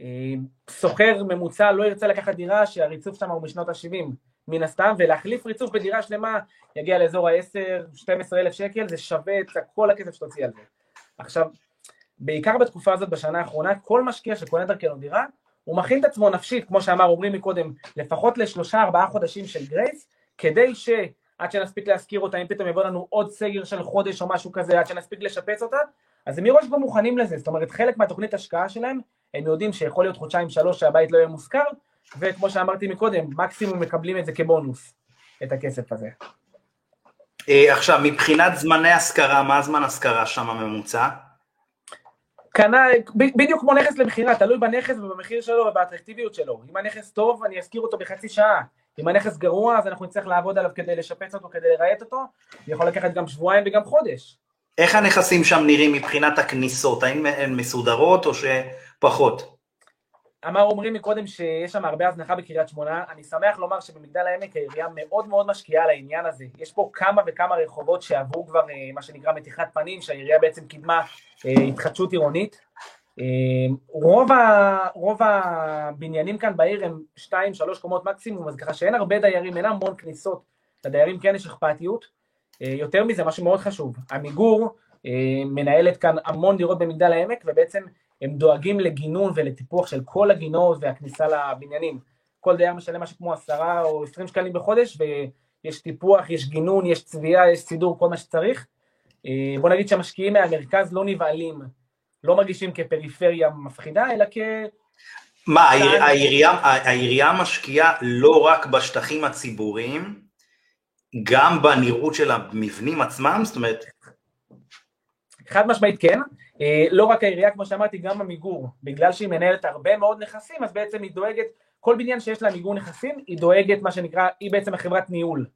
אה, שוכר ממוצע לא ירצה לקחת דירה שהריצוף שם הוא משנות ה-70, מן הסתם, ולהחליף ריצוף בדירה שלמה יגיע לאזור ה-10-12 אלף שקל, זה שווה את כל הכסף שתוציא על זה. עכשיו, בעיקר בתקופה הזאת בשנה האחרונה, כל משקיע שקונה דרכנו דירה, הוא מכין את עצמו נפשית, כמו שאמר עמרי מקודם, לפחות לשלושה ארבעה חודשים של גרייס, כדי שעד שנספיק להשכיר אותה, אם פתאום יבוא לנו עוד סגר של חודש או משהו כזה, עד שנספיק לשפץ אותה, אז הם מראש כבר מוכנים לזה, זאת אומרת חלק מהתוכנית השקעה שלהם, הם יודעים שיכול להיות חודשיים שלוש שהבית לא יהיה מושכר, וכמו שאמרתי מקודם, מקסימום מקבלים את זה כבונוס, את הכסף הזה. אה, עכשיו, מבחינת זמני השכרה, מה הזמן השכרה שם הממוצע? קנה, בדיוק כמו נכס למכירה, תלוי בנכס ובמחיר שלו ובאטרקטיביות שלו. אם הנכס טוב, אני אשכיר אותו בחצי שעה. אם הנכס גרוע, אז אנחנו נצטרך לעבוד עליו כדי לשפץ אותו, כדי לרהט אותו. זה יכול לקחת גם שבועיים וגם חודש. איך הנכסים שם נראים מבחינת הכניסות? האם הן מסודרות או שפחות? אמר עמרי מקודם שיש שם הרבה הזנחה בקריית שמונה, אני שמח לומר שבמגדל העמק העירייה מאוד מאוד משקיעה על העניין הזה. יש פה כמה וכמה רחובות שעברו כבר אה, מה שנקרא מתיחת פנים, שהעירייה בעצם קידמה אה, התחדשות עירונית. אה, רוב, ה, רוב הבניינים כאן בעיר הם 2-3 קומות מקסימום, אז ככה שאין הרבה דיירים, אין המון כניסות, לדיירים כן יש אכפתיות. יותר מזה, משהו מאוד חשוב, עמיגור מנהלת כאן המון דירות במגדל העמק, ובעצם הם דואגים לגינון ולטיפוח של כל הגינות והכניסה לבניינים. כל דייר משלם משהו כמו עשרה או עשרים שקלים בחודש, ויש טיפוח, יש גינון, יש צביעה, יש סידור, כל מה שצריך. אה, בוא נגיד שהמשקיעים מהמרכז לא נבהלים, לא מרגישים כפריפריה מפחידה, אלא כ... מה, העיר- העירייה, העירייה משקיעה לא רק בשטחים הציבוריים, גם בנראות של המבנים עצמם? זאת אומרת, חד משמעית כן, אה, לא רק העירייה, כמו שאמרתי, גם עמיגור, בגלל שהיא מנהלת הרבה מאוד נכסים, אז בעצם היא דואגת, כל בניין שיש לה עמיגור נכסים, היא דואגת, מה שנקרא, היא בעצם החברת ניהול.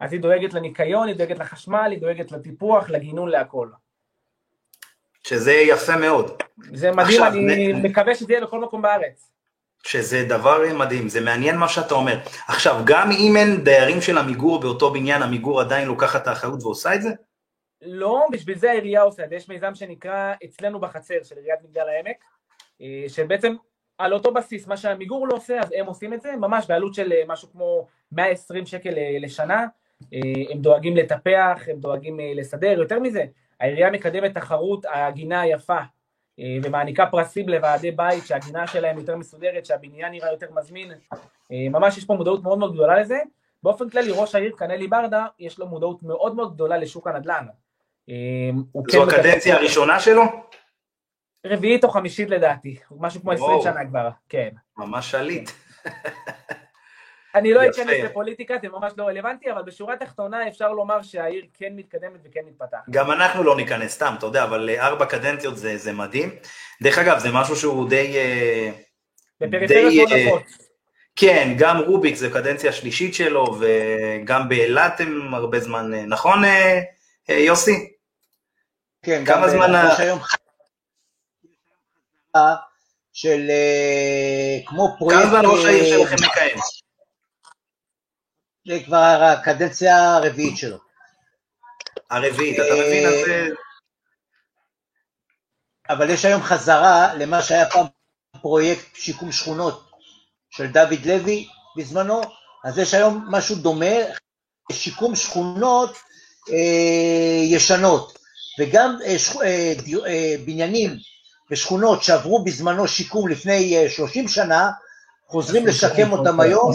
אז היא דואגת לניקיון, היא דואגת לחשמל, היא דואגת לטיפוח, לגינון, להכל. שזה יפה מאוד. זה מדהים, עכשיו, אני נ- מקווה שזה יהיה בכל מקום בארץ. שזה דבר מדהים, זה מעניין מה שאתה אומר. עכשיו, גם אם אין דיירים של עמיגור באותו בניין, עמיגור עדיין לוקחת את האחריות ועושה את זה? לא, בשביל זה העירייה עושה את זה, יש מיזם שנקרא אצלנו בחצר של עיריית מגדל העמק, אה, שבעצם על אותו בסיס, מה שעמיגור לא עושה, אז הם עושים את זה, ממש בעלות של אה, משהו כמו 120 שקל אה, לשנה, הם דואגים לטפח, הם דואגים לסדר, יותר מזה, העירייה מקדמת תחרות הגינה היפה, ומעניקה פרסים לוועדי בית שהגינה שלהם יותר מסודרת, שהבניין נראה יותר מזמין, ממש יש פה מודעות מאוד מאוד גדולה לזה, באופן כללי ראש העיר קנלי ברדה, יש לו מודעות מאוד מאוד גדולה לשוק הנדל"ן. אה, הוא זו כן הקדנציה הראשונה שלו? רביעית או חמישית לדעתי, משהו כמו 20 וואו. שנה כבר, כן. ממש שליט. אני לא. אכנס לפוליטיקה, זה ממש לא רלוונטי, אבל בשורה התחתונה אפשר לומר שהעיר כן מתקדמת וכן מתפתחת. גם אנחנו לא ניכנס סתם, אתה יודע, אבל אה, ארבע קדנציות זה, זה מדהים. דרך אגב, זה משהו שהוא די... אה, בפריפריות די, מאוד אה, נפוץ. כן, גם רוביק זה קדנציה שלישית שלו, וגם באילת הם הרבה זמן, אה, נכון אה, אה, יוסי? כן, כמה גם זמן ה- יש היום של אה, כמו פרויקט, כמה זמן ראש העיר אה, שלכם מכהן? זה כבר הקדנציה הרביעית שלו. הרביעית, אתה מבין? אז אה, אבל יש היום חזרה למה שהיה פעם פרויקט שיקום שכונות של דוד לוי בזמנו, אז יש היום משהו דומה, שיקום שכונות אה, ישנות, וגם אה, אה, אה, בניינים ושכונות שעברו בזמנו שיקום לפני אה, 30 שנה, חוזרים לשקם אותם היום,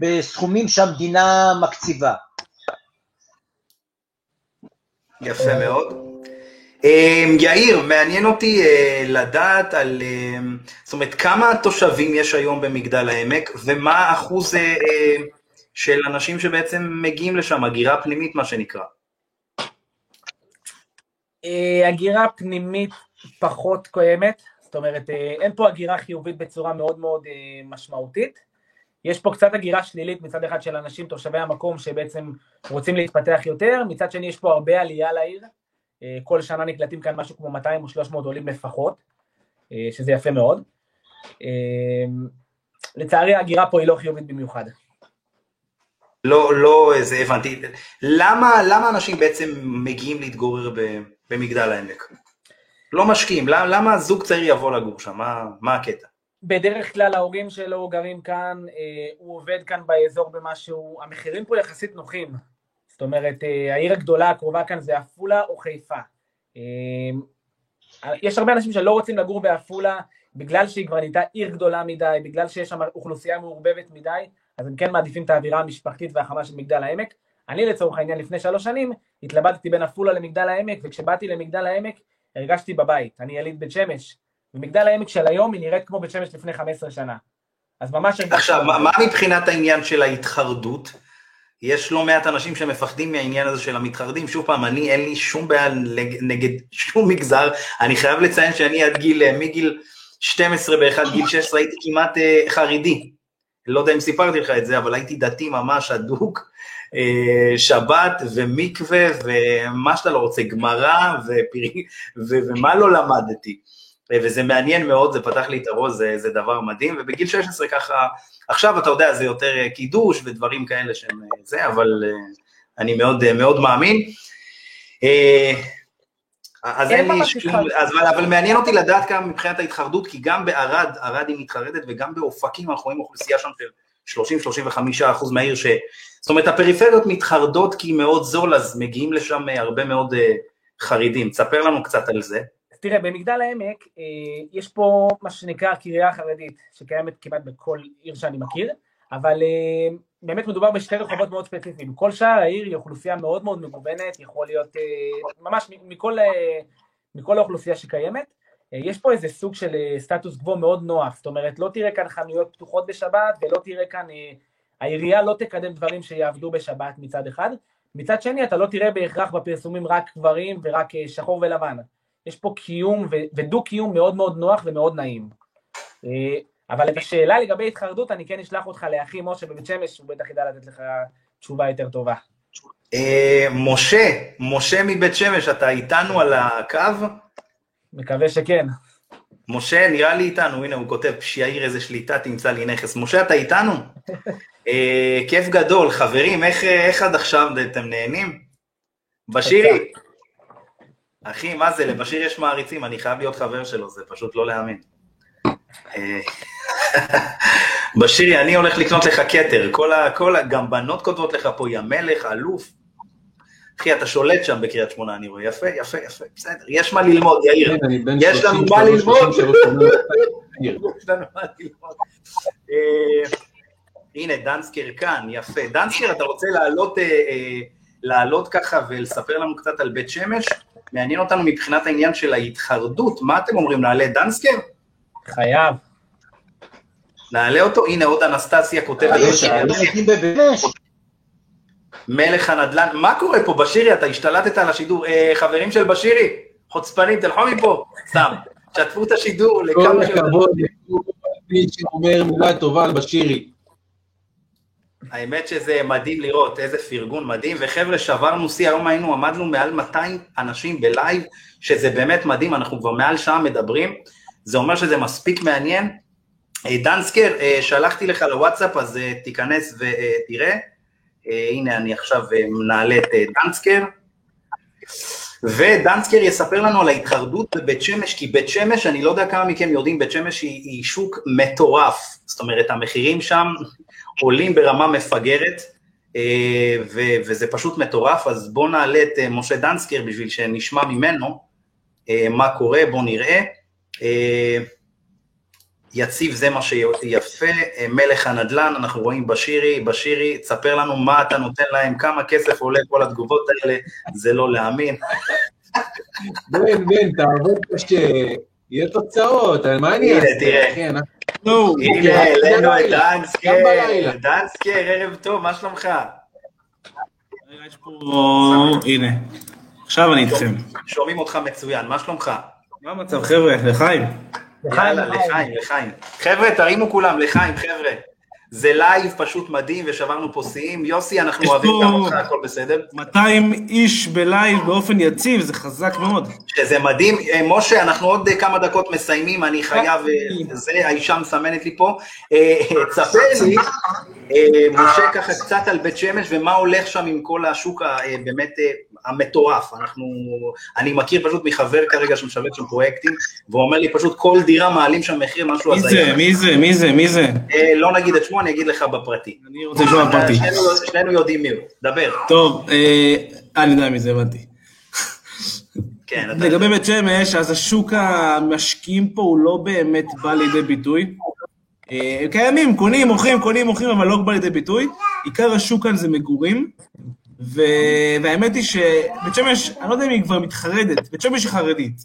בסכומים שהמדינה מקציבה. יפה מאוד. יאיר, מעניין אותי לדעת על, זאת אומרת, כמה תושבים יש היום במגדל העמק, ומה האחוז של אנשים שבעצם מגיעים לשם, הגירה פנימית, מה שנקרא. הגירה פנימית פחות קיימת, זאת אומרת, אין פה הגירה חיובית בצורה מאוד מאוד משמעותית. יש פה קצת הגירה שלילית מצד אחד של אנשים, תושבי המקום, שבעצם רוצים להתפתח יותר, מצד שני יש פה הרבה עלייה לעיר, אה, כל שנה נקלטים כאן משהו כמו 200 או 300 עולים לפחות, אה, שזה יפה מאוד. אה, לצערי ההגירה פה היא לא חיובית במיוחד. לא, לא, זה הבנתי. למה, למה אנשים בעצם מגיעים להתגורר במגדל העמק? לא משקיעים, למה, למה זוג צעיר יבוא לגור שם? מה, מה הקטע? בדרך כלל ההורים שלו גרים כאן, הוא עובד כאן באזור במשהו, המחירים פה יחסית נוחים, זאת אומרת, אה, העיר הגדולה הקרובה כאן זה עפולה או חיפה. אה, יש הרבה אנשים שלא רוצים לגור בעפולה בגלל שהיא כבר נהייתה עיר גדולה מדי, בגלל שיש שם אוכלוסייה מעורבבת מדי, אז הם כן מעדיפים את האווירה המשפחתית והחמה של מגדל העמק. אני לצורך העניין לפני שלוש שנים התלבטתי בין עפולה למגדל העמק, וכשבאתי למגדל העמק הרגשתי בבית, אני יליד בית שמש, ומגדל העמק של היום היא נראית כמו בית שמש לפני 15 שנה. אז ממש. עכשיו, מה מבחינת העניין של ההתחרדות? יש לא מעט אנשים שמפחדים מהעניין הזה של המתחרדים. שוב פעם, אני, אין לי שום בעיה נגד שום מגזר. אני חייב לציין שאני עד גיל, אה, מגיל 12 באחד גיל 16 הייתי כמעט אה, חרדי. לא יודע אם סיפרתי לך את זה, אבל הייתי דתי ממש אדוק. אה, שבת ומקווה ומה שאתה לא רוצה, גמרא ומה לא למדתי. וזה מעניין מאוד, זה פתח לי את הראש, זה, זה דבר מדהים, ובגיל 16 ככה, עכשיו אתה יודע, זה יותר אה, קידוש ודברים כאלה שהם אה, זה, אבל אה, אני מאוד, מאוד מאמין. אז אין לי שום, אז, אבל, אבל מעניין אותי לדעת כמה מבחינת ההתחרדות, כי גם בערד, ערד היא מתחרדת, וגם באופקים אנחנו רואים אוכלוסייה שם של 30-35 אחוז מהעיר, ש... זאת אומרת הפריפריות מתחרדות כי מאוד זול, אז מגיעים לשם הרבה מאוד חרדים. תספר לנו קצת על זה. תראה, במגדל העמק אה, יש פה מה שנקרא קריה חרדית, שקיימת כמעט בכל עיר שאני מכיר, אבל אה, באמת מדובר בשתי רחובות מאוד ספציפיים. כל שאר העיר היא אוכלוסייה מאוד מאוד מגוונת, יכול להיות אה, ממש מכל, מכל האוכלוסייה שקיימת. יש פה איזה סוג של סטטוס קוו מאוד נוח, זאת אומרת, לא תראה כאן חנויות פתוחות בשבת, ולא תראה כאן, העירייה לא תקדם דברים שיעבדו בשבת מצד אחד, מצד שני אתה לא תראה בהכרח בפרסומים רק גברים ורק שחור ולבן. יש פה קיום ודו-קיום מאוד מאוד נוח ומאוד נעים. אה, אבל את השאלה לגבי התחרדות, אני כן אשלח אותך לאחי משה בבית שמש, הוא בטח ידע לתת לך תשובה יותר טובה. אה, משה, משה מבית שמש, אתה איתנו על הקו? מקווה שכן. משה, נראה לי איתנו, הנה הוא כותב, שיעיר איזה שליטה, תמצא לי נכס. משה, אתה איתנו? אה, כיף גדול, חברים, איך עד עכשיו אתם נהנים? בשירי. אחי, מה זה, לבשיר יש מעריצים, אני חייב להיות חבר שלו, זה פשוט לא להאמין. אה, בשירי, אני הולך לקנות לך כתר, כל ה... כל ה... גם בנות כותבות לך פה, יא מלך, אלוף. אחי, אתה שולט שם בקריית שמונה, אני רואה, יפה, יפה, יפה, בסדר, יש מה ללמוד, יאיר. יש לנו מה ללמוד. יש לנו מה ללמוד. הנה, דנסקר כאן, יפה. דנסקר, אתה רוצה לעלות, אה, אה, לעלות ככה ולספר לנו קצת על בית שמש? מעניין אותנו מבחינת העניין של ההתחרדות, מה אתם אומרים, נעלה את דנסקר? חייב. נעלה אותו, הנה עוד אנסטסיה כותבת. מלך הנדל"ן, מה קורה פה, בשירי, אתה השתלטת על השידור, אה, חברים של בשירי, חוצפנים, תלכו מפה, סתם, שתפו את השידור לכמה שיותר. כל הכבוד, מי שאומר מילה טובה על בשירי. האמת שזה מדהים לראות, איזה פרגון מדהים, וחבר'ה, שברנו שיא, היום היינו, עמדנו מעל 200 אנשים ב live, שזה באמת מדהים, אנחנו כבר מעל שעה מדברים, זה אומר שזה מספיק מעניין. אה, דנסקר, אה, שלחתי לך לוואטסאפ, אז אה, תיכנס ותראה. הנה, אני עכשיו מעלה את דנסקר. ודנסקר יספר לנו על ההתחרדות בבית שמש, כי בית שמש, אני לא יודע כמה מכם יודעים, בית שמש היא, היא שוק מטורף. זאת אומרת, המחירים שם עולים ברמה מפגרת, אה, וזה פשוט מטורף, אז בואו נעלה את אה, משה דנסקר בשביל שנשמע ממנו אה, מה קורה, בואו נראה. יציב זה מה שיפה, אה, מלך הנדל"ן, אנחנו רואים בשירי, בשירי, תספר לנו מה אתה נותן להם, כמה כסף עולה כל התגובות האלה, זה לא להאמין. בן, בן, תעבוד קשה, יהיה תוצאות, מה אני הנה, אעשה? תראה. כן, נו, הנה, העלינו את גם דנסקר. דנסקר, ערב טוב, מה שלומך? הנה. עכשיו אני איתכם. שומעים אותך מצוין, מה שלומך? מה המצב, חבר'ה? לחיים. יאללה, לחיים, לחיים. חבר'ה, תרימו כולם, לחיים, חבר'ה. זה לייב פשוט מדהים ושברנו פה שיאים. יוסי, אנחנו אוהבים גם אותך, הכל בסדר? 200 איש בלייב באופן יציב, זה חזק מאוד. שזה מדהים. אה, משה, אנחנו עוד אה, כמה דקות מסיימים, אני חייב, אה, זה, האישה מסמנת לי פה. תספר לי, משה, ככה קצת על בית שמש ומה הולך שם עם כל השוק ה- באמת אה, המטורף. אנחנו, אני מכיר פשוט מחבר כרגע שמשווק שם פרויקטים, והוא אומר לי פשוט כל דירה מעלים שם מחיר, משהו מי זה? מי זה? מי זה? מי זה? אה, לא נגיד את שמו, אני אגיד לך בפרטי. אני רוצה לשמוע פרטי. שנינו, שנינו יודעים מי הוא, דבר. טוב, אה, אני יודע מי זה, הבנתי. כן, אתה... לגבי בית שמש, אז השוק המשקיעים פה הוא לא באמת בא לידי ביטוי. אה, קיימים, קונים, מוכרים, קונים, מוכרים, אבל לא בא לידי ביטוי. עיקר השוק כאן זה מגורים, ו... והאמת היא שבית שמש, אני לא יודע אם היא כבר מתחרדת, בית שמש היא חרדית.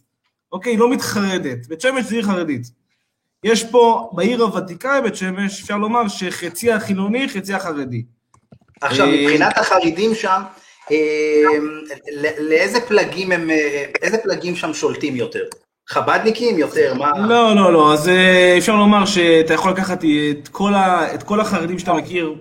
אוקיי, היא לא מתחרדת, בית שמש זה עיר חרדית. יש פה, בעיר הוותיקה בבית שמש, אפשר לומר שחצי החילוני, חצי החרדי. עכשיו, אה, מבחינת החרדים שם, אה, לאיזה פלגים הם, אה, איזה פלגים שם שולטים יותר? חבדניקים יותר? מה? לא, לא, לא, אז אפשר לומר שאתה יכול לקחת את כל, ה, את כל החרדים שאתה מכיר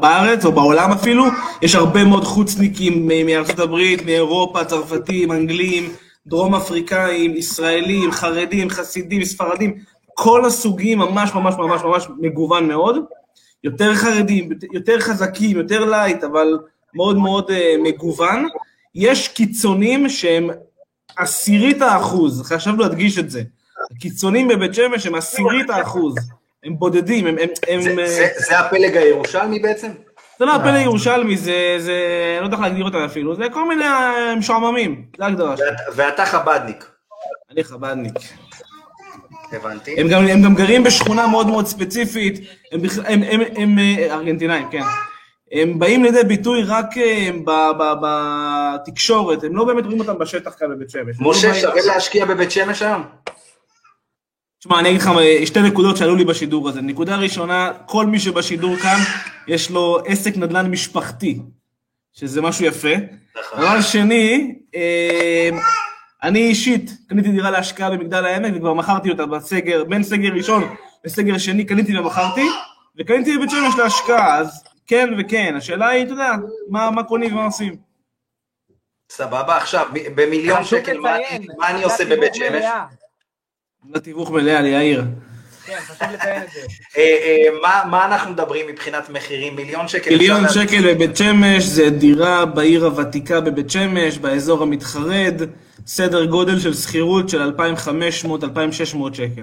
בארץ או בעולם אפילו, יש הרבה מאוד חוצניקים מארצות הברית, מאירופה, צרפתים, אנגלים, דרום אפריקאים, ישראלים, חרדים, חסידים, ספרדים, כל הסוגים ממש ממש ממש ממש מגוון מאוד. יותר חרדים, יותר חזקים, יותר light, אבל מאוד מאוד אה, מגוון. יש קיצונים שהם עשירית האחוז, חשוב להדגיש את זה. הקיצונים בבית שמש הם עשירית האחוז, הם בודדים, הם... הם, הם זה- אה, זה- זה הפלג הירושלמי בעצם? זה לא הפלא ירושלמי, זה, זה, אני לא יודע איך להגדיר אותם אפילו, זה כל מיני אה, משועממים, זה ההגדרה שלי. ואת- ואתה חבדניק, אני חב"דניק. הבנתי. הם גם, הם גם גרים בשכונה מאוד מאוד ספציפית, הם, הם, הם, הם, אה, ארגנטינאים, כן. הם באים לידי ביטוי רק אה, בתקשורת, הם לא באמת רואים אותם בשטח כאן בבית שמש. הם לא משה, באים- שווה להשקיע בבית שמש היום? תשמע, אני אגיד לך שתי נקודות שעלו לי בשידור הזה. נקודה ראשונה, כל מי שבשידור כאן, יש לו עסק נדל"ן משפחתי, שזה משהו יפה. נכון. דבר שני, אה, אני אישית קניתי דירה להשקעה במגדל העמק וכבר מכרתי אותה בסגר, בין סגר ראשון לסגר שני קניתי ומכרתי, וקניתי בבית שמש להשקעה, אז כן וכן. השאלה היא, אתה יודע, מה, מה קונים ומה עושים. סבבה, עכשיו, במיליון שקל, מה מה אני עושה בבית שמש? עמדת תיווך מלאה ליאיר. כן. אה, אה, מה- אנחנו מדברים מבחינת מחירים? מיליון שקל? מיליון שקל בבית שמש, זה דירה בעיר הוותיקה בבית שמש, באזור המתחרד, סדר גודל של שכירות של 2,500-2,600 שקל.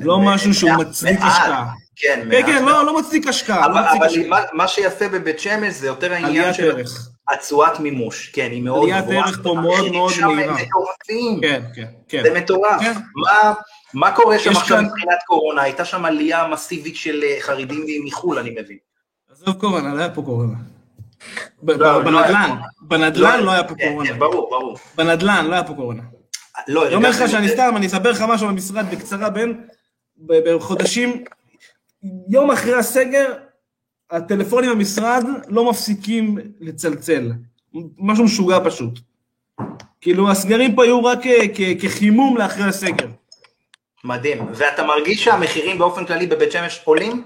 לא משהו שהוא מצדיק. השקעה. כן, כן. כן, לא, לא מצדיק השקעה, אבל לא אבל. מה- מה שיפה בבית שמש זה יותר העניין עליית של ערך. התשואת מימוש, כן, היא מאוד עליית גבוהה. ערך פה מאוד המחירים מאוד מהירה. מטורפים. כן, כן, כן. זה מטורף. כן. מה- מה קורה שם עכשיו כאן- מבחינת קורונה? הייתה שם עלייה מסיבית של אה, חרדים מחו"ל, אני מבין. עזוב קורונה, לא היה פה קורונה. לא, לא בנדל"ן, בנדל"ן לא היה פה כן, קורונה. כן, ברור, ברור. בנדל"ן לא היה פה קורונה. לא, אני אומר לך שאני. סתם, אני אספר לך משהו במשרד בקצרה, בין, ב- בחודשים, יום אחרי הסגר, הטלפונים במשרד לא מפסיקים לצלצל. משהו משוגע פשוט. כאילו, הסגרים פה היו רק כ- כחימום לאחרי הסגר. מדהים. ואתה מרגיש שהמחירים באופן כללי בבית שמש עולים?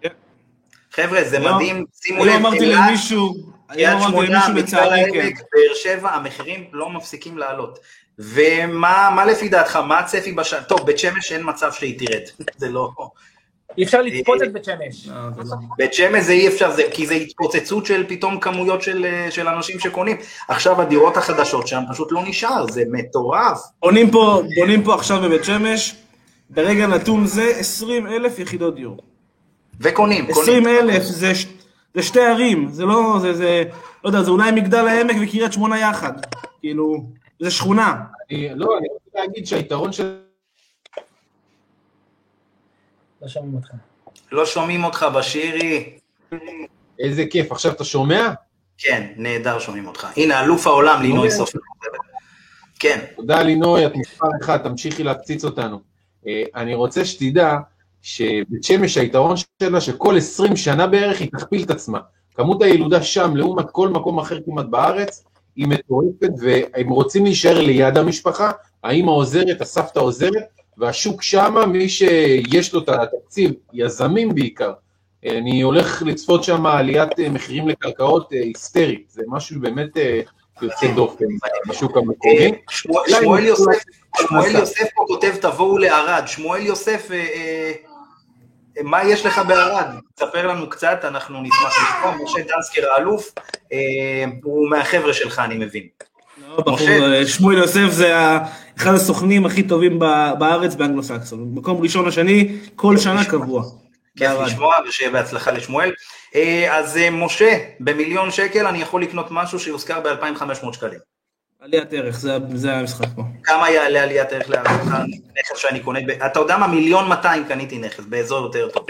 כן. חבר'ה, זה היום- מדהים. שימו היום לב, אמרתי למישהו, קריית היום אמרתי שמונה, מגדל לצערי, כן. העמק, באר שבע, המחירים לא מפסיקים לעלות. ומה מה לפי דעתך, מה הצפי בשנה? טוב, בית שמש אין מצב שהיא תרד. זה לא... אי אפשר לצפות את בית שמש. זה לא. בית שמש זה אי אפשר, זה, כי זה התפוצצות של פתאום כמויות של, אה, של אנשים שקונים. עכשיו הדירות החדשות שם פשוט לא נשאר, זה מטורף. בונים פה, בונים פה עכשיו בבית שמש, ברגע נתון זה 20 אלף יחידות דיור. וקונים, 20 קונים. אלף זה, זה שתי ערים, זה לא, זה, זה, לא יודע, זה אולי מגדל העמק וקריית שמונה יחד. כאילו, זה שכונה. לא, אני רוצה להגיד שהיתרון של... לא שומעים אותך. לא שומעים אותך בשירי. איזה כיף, עכשיו אתה שומע? כן, נהדר שומעים אותך. הנה, אלוף העולם, לינוי סופר. כן, תודה לינוי, את מספר אחד, תמשיכי להפציץ אותנו. אה, אני רוצה שתדע שבית שמש היתרון שלה שכל 20 שנה בערך היא תכפיל את עצמה. כמות הילודה שם לעומת כל מקום אחר כמעט בארץ היא מטורפת והם רוצים להישאר ליד המשפחה, האמא עוזרת, הסבתא עוזרת, והשוק שמה, מי שיש לו את התקציב, יזמים בעיקר, אני הולך לצפות שם עליית אה, מחירים לקרקעות אה, היסטרית, זה משהו באמת אה, יוצא דופן בשוק המקומי. שמואל יוסף, פה כותב תבואו לערד. שמואל יוסף, מה יש לך בערד? תספר לנו קצת, אנחנו נשמח לשמוע. משה דנסקר האלוף, הוא מהחבר'ה שלך, אני מבין. משה. שמואל יוסף זה אחד הסוכנים הכי טובים בארץ באנגלו-סקסון. מקום ראשון השני, כל שנה קבוע. כיף. לשמוע ושיהיה בהצלחה לשמואל. אה, אז אה, משה, במיליון שקל אני יכול לקנות משהו שיושכר ב-2,500 שקלים. עליית ערך, זה- זה המשחק פה. כמה יעלה עליית ערך להערכתך נכס שאני קונה? ב... אתה יודע מה? מיליון 200 קניתי נכס באזור יותר טוב.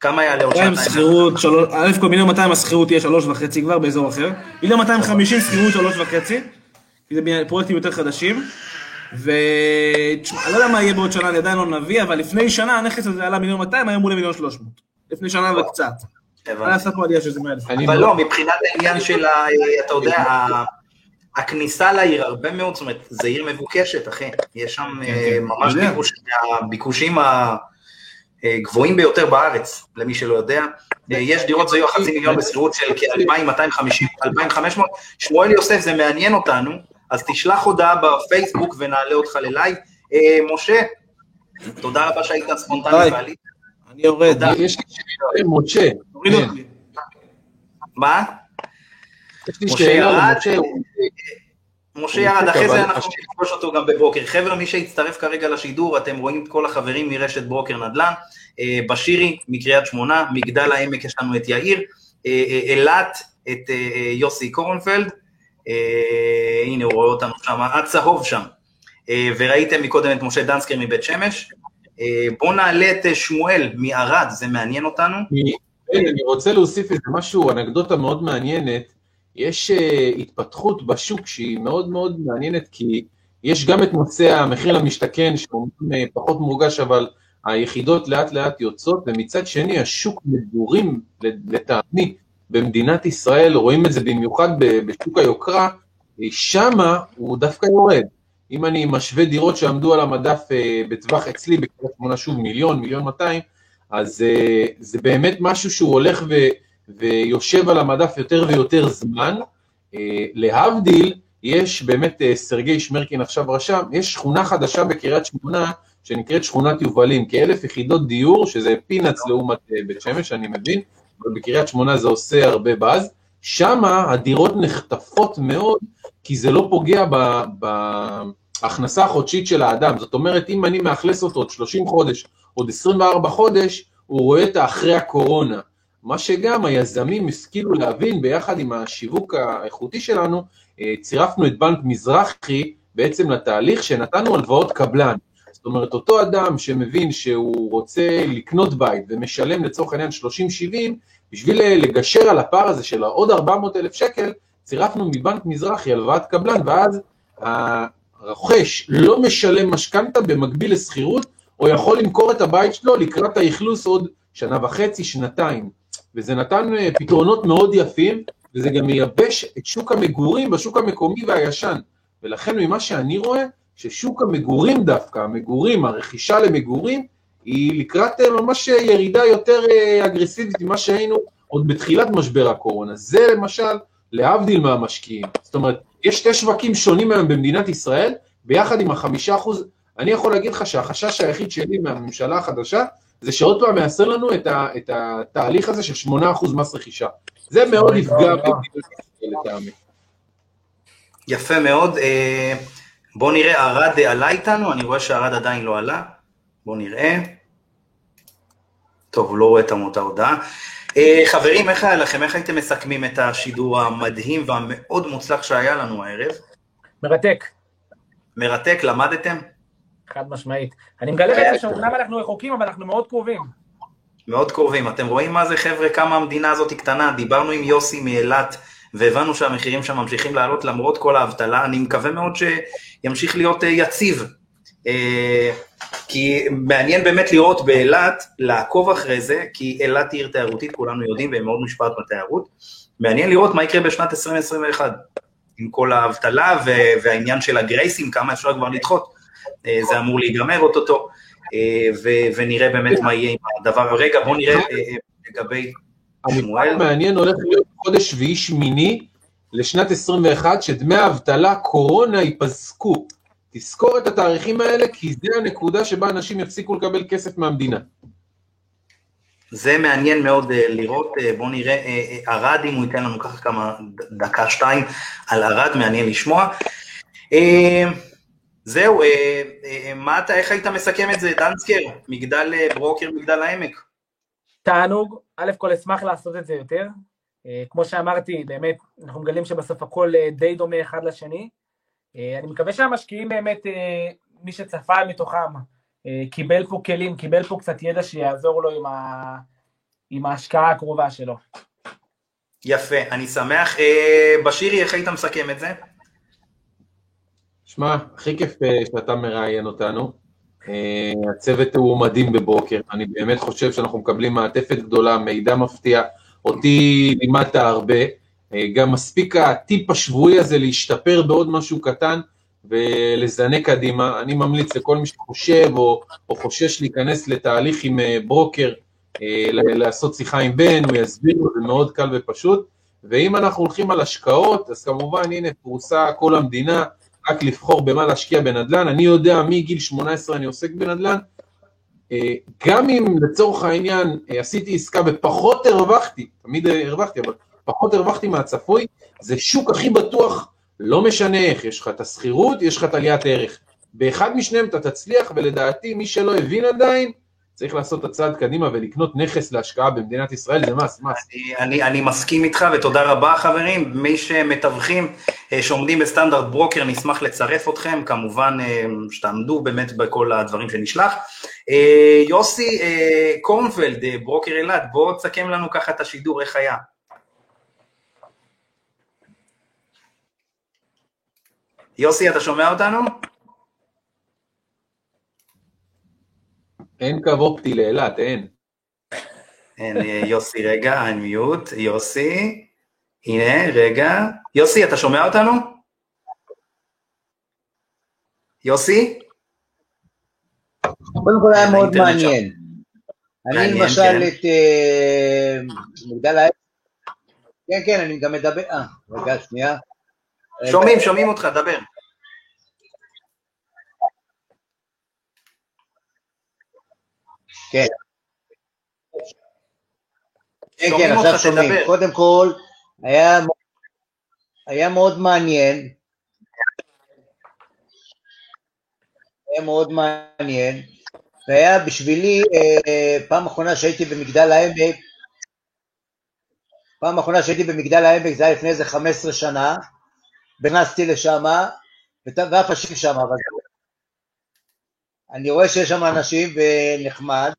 כמה יעלה עוד שנתיים? שכירות, א' כל מיליון 200 השכירות תהיה שלוש וחצי כבר באזור אחר. מיליון 250 שכירות שלוש וחצי, כי זה פרויקטים יותר חדשים. ותשמע, אני לא יודע מה יהיה בעוד שנה, אני עדיין לא נביא, אבל לפני שנה הנכס הזה עלה מיליון 200, היום הוא למיליון 300. לפני שנה וקצת. הבנתי. מה לעשות פה עלייה של זה 100 אלף. אני אבל לא, מבחינת העניין של, ה- אתה יודע, הכניסה לעיר, הרבה מאוד, זאת אומרת, זו עיר מבוקשת, אחי. יש שם אה, כן, ממש יודע. ביקוש, הביקושים הגבוהים ביותר בארץ, למי שלא יודע. אה, יש דירות זוהי חצי מיליון בשכירות של כ-2,250, 2,500. שמואל יוסף, זה מעניין אותנו, אז תשלח הודעה בפייסבוק ונעלה אותך ללייב. אה, משה, תודה רבה שהיית ספונטני ביי. ועלית. אני יורד, תודה. יש לי שאלה למשה, תוריד. אותי. מה? משה ירד, משה ירד, אחרי זה אנחנו נפגוש אותו גם בברוקר. חבר'ה, מי שהצטרף כרגע לשידור, אתם רואים את כל החברים מרשת ברוקר נדל"ן, אה, בשירי מקריית שמונה, מגדל העמק יש לנו את יאיר, אה, אה, אילת, את אה, אה, יוסי קורנפלד, אה, הנה הוא רואה אותנו שם, הצהוב שם, אה, וראיתם מקודם את משה דנסקר מבית שמש. אה, בואו נעלה את אה, שמואל מערד, זה מעניין אותנו. כן, אני רוצה להוסיף איזה משהו, אנקדוטה מאוד מעניינת. יש התפתחות בשוק שהיא מאוד מאוד מעניינת, כי יש גם את נושא המחיר למשתכן, שהוא אה, פחות מורגש, אבל היחידות לאט לאט יוצאות, ומצד שני השוק מגורים, לטעמי, במדינת ישראל, רואים את זה במיוחד בשוק היוקרה, אה, שמה הוא דווקא יורד. אם אני משווה דירות שעמדו על המדף אה, בטווח אצלי, בקריית שמונה שוב מיליון, מיליון 200, אז uh, זה באמת משהו שהוא הולך ו, ויושב על המדף יותר ויותר זמן. להבדיל, יש באמת, סרגי שמרקין עכשיו רשם, יש שכונה חדשה בקריית שמונה שנקראת שכונת יובלים, כאלף יחידות דיור, שזה פינאץ לעומת בית שמש, אני מבין, אבל בקריית שמונה זה עושה הרבה באז. שמה הדירות נחטפות מאוד, כי זה לא פוגע ב... ב ההכנסה החודשית של האדם, זאת אומרת, אם אני מאכלס אותו עוד 30 חודש, עוד 24 חודש, הוא רואה את האחרי הקורונה. מה שגם היזמים השכילו להבין ביחד עם השיווק האיכותי שלנו, אה, צירפנו את בנק מזרחי בעצם לתהליך שנתנו הלוואות קבלן. זאת אומרת, אותו אדם שמבין שהוא רוצה לקנות בית ומשלם לצורך העניין 30-70, בשביל לגשר על הפער הזה של העוד 400 אלף שקל, צירפנו מבנק מזרחי הלוואת קבלן, ואז הרוכש לא משלם משכנתה במקביל לשכירות, או יכול למכור את הבית שלו לקראת האכלוס עוד שנה וחצי, שנתיים. וזה נתן אה, פתרונות מאוד יפים, וזה גם מייבש את שוק המגורים בשוק המקומי והישן. ולכן ממה שאני רואה, ששוק המגורים דווקא, המגורים, הרכישה למגורים, היא לקראת אה, ממש ירידה יותר אה, אגרסיבית ממה שהיינו עוד בתחילת משבר הקורונה. זה למשל, להבדיל מהמשקיעים. זאת אומרת, יש שתי שווקים שונים היום במדינת ישראל, ביחד עם החמישה אחוז, אני יכול להגיד לך שהחשש היחיד שלי מהממשלה החדשה, זה שעוד פעם יעשה לנו את, ה, את התהליך הזה של 8% מס רכישה. זה מאוד יפגע במדינת ישראל לטעמי. יפה מאוד. אה, בואו נראה, ערד עלה איתנו, אני רואה שערד עדיין לא עלה. בואו נראה. טוב, לא רואה את אותה הודעה. אה, חברים, איך היה לכם? איך הייתם מסכמים את השידור המדהים והמאוד מוצלח שהיה לנו הערב? מרתק. מרתק, למדתם? חד משמעית. אני מגלה בעצם שאומנם אנחנו רחוקים, אבל אנחנו מאוד קרובים. מאוד קרובים. אתם רואים מה זה, חבר'ה, כמה המדינה הזאת היא קטנה? דיברנו עם יוסי מאילת, והבנו שהמחירים שם ממשיכים לעלות למרות כל האבטלה. אני מקווה מאוד שימשיך להיות אה, יציב. אה, כי מעניין באמת לראות באילת, לעקוב אחרי זה, כי אילת היא עיר תיירותית, כולנו יודעים, והיא מאוד מושפעת בתיירות. מעניין לראות מה יקרה בשנת 2021, עם כל האבטלה והעניין של הגרייסים, כמה אפשר כבר לדחות. אה, זה אמור להיגמר אוטוטו, אה, ונראה באמת מה יהיה עם הדבר. רגע, בואו נראה לגבי. המפעל מעניין הולך להיות חודש שביעי שמיני לשנת 21, שדמי האבטלה, קורונה ייפסקו. תזכור את התאריכים האלה, כי זה הנקודה שבה אנשים יפסיקו לקבל כסף מהמדינה. זה מעניין מאוד uh, לראות, uh, בואו נראה, uh, ערד, אם הוא ייתן לנו ככה כמה דקה, שתיים, על ערד, מעניין לשמוע. זהו, מה אתה, איך היית מסכם את זה, דנסקר, מגדל ברוקר, מגדל העמק? תענוג, א' כל אשמח לעשות את זה יותר. Uh, כמו שאמרתי, באמת, אנחנו מגלים שבסוף הכל uh, די דומה אחד לשני. אה, אני מקווה שהמשקיעים באמת, אה, מי שצפה מתוכם, אה, קיבל פה כלים, קיבל פה קצת ידע שיעזור לו עם, ה... עם ההשקעה הקרובה שלו. יפה, אני שמח. בשירי, איך היית מסכם את זה? שמע, הכי כיף שאתה מראיין אותנו. הצוות הוא מדהים בבוקר, אני באמת חושב שאנחנו מקבלים מעטפת גדולה, מידע מפתיע, אותי לימדת הרבה. אה, גם מספיק הטיפ השבועי הזה להשתפר בעוד משהו קטן ולזנק קדימה. אני ממליץ לכל מי שחושב או, או חושש להיכנס לתהליך עם אה, ברוקר, אה, לעשות שיחה עם בן, הוא יסביר, זה מאוד קל ופשוט. ואם אנחנו הולכים על השקעות, אז כמובן, הנה, פרוסה כל המדינה, רק לבחור במה להשקיע בנדל"ן. אני יודע, מגיל 18 אני עוסק בנדל"ן. גם אם לצורך העניין עשיתי עסקה ופחות הרווחתי, תמיד הרווחתי, אבל פחות הרווחתי מהצפוי, זה שוק הכי בטוח, לא משנה איך, יש לך את השכירות, יש לך את עליית ערך. באחד משניהם אתה תצליח, ולדעתי מי שלא הבין עדיין, צריך לעשות את הצעד קדימה ולקנות נכס להשקעה במדינת ישראל, זה מס, מס. אני, אני, אני מסכים איתך ותודה רבה חברים, מי שמתווכים, אה, שעומדים בסטנדרט ברוקר, נשמח לצרף אתכם, כמובן אה, שתעמדו באמת בכל הדברים שנשלח. אה, יוסי קורנפלד, ברוקר אילת, בוא תסכם לנו ככה את השידור, איך היה. יוסי, אתה שומע אותנו? אין קו אופטי לאילת, אין. אין, אה, יוסי, רגע, אני מיוט, יוסי, הנה, רגע. יוסי, אתה שומע אותנו? יוסי? קודם כל היה מאוד מעניין. אני למשל כן. את אה, מגדל העץ, כן, כן, אני גם מדבר, אה, רגע, שנייה. שומעים, שומעים אותך, דבר. כן. כן, כן, עכשיו שומעים. קודם כל, היה, היה מאוד מעניין. היה מאוד מעניין. והיה בשבילי, אה, פעם אחרונה שהייתי במגדל העמק, פעם אחרונה שהייתי במגדל העמק זה היה לפני איזה 15 שנה, נכנסתי לשם, ואף אנשים שם, אבל אני רואה שיש שם אנשים ונחמד,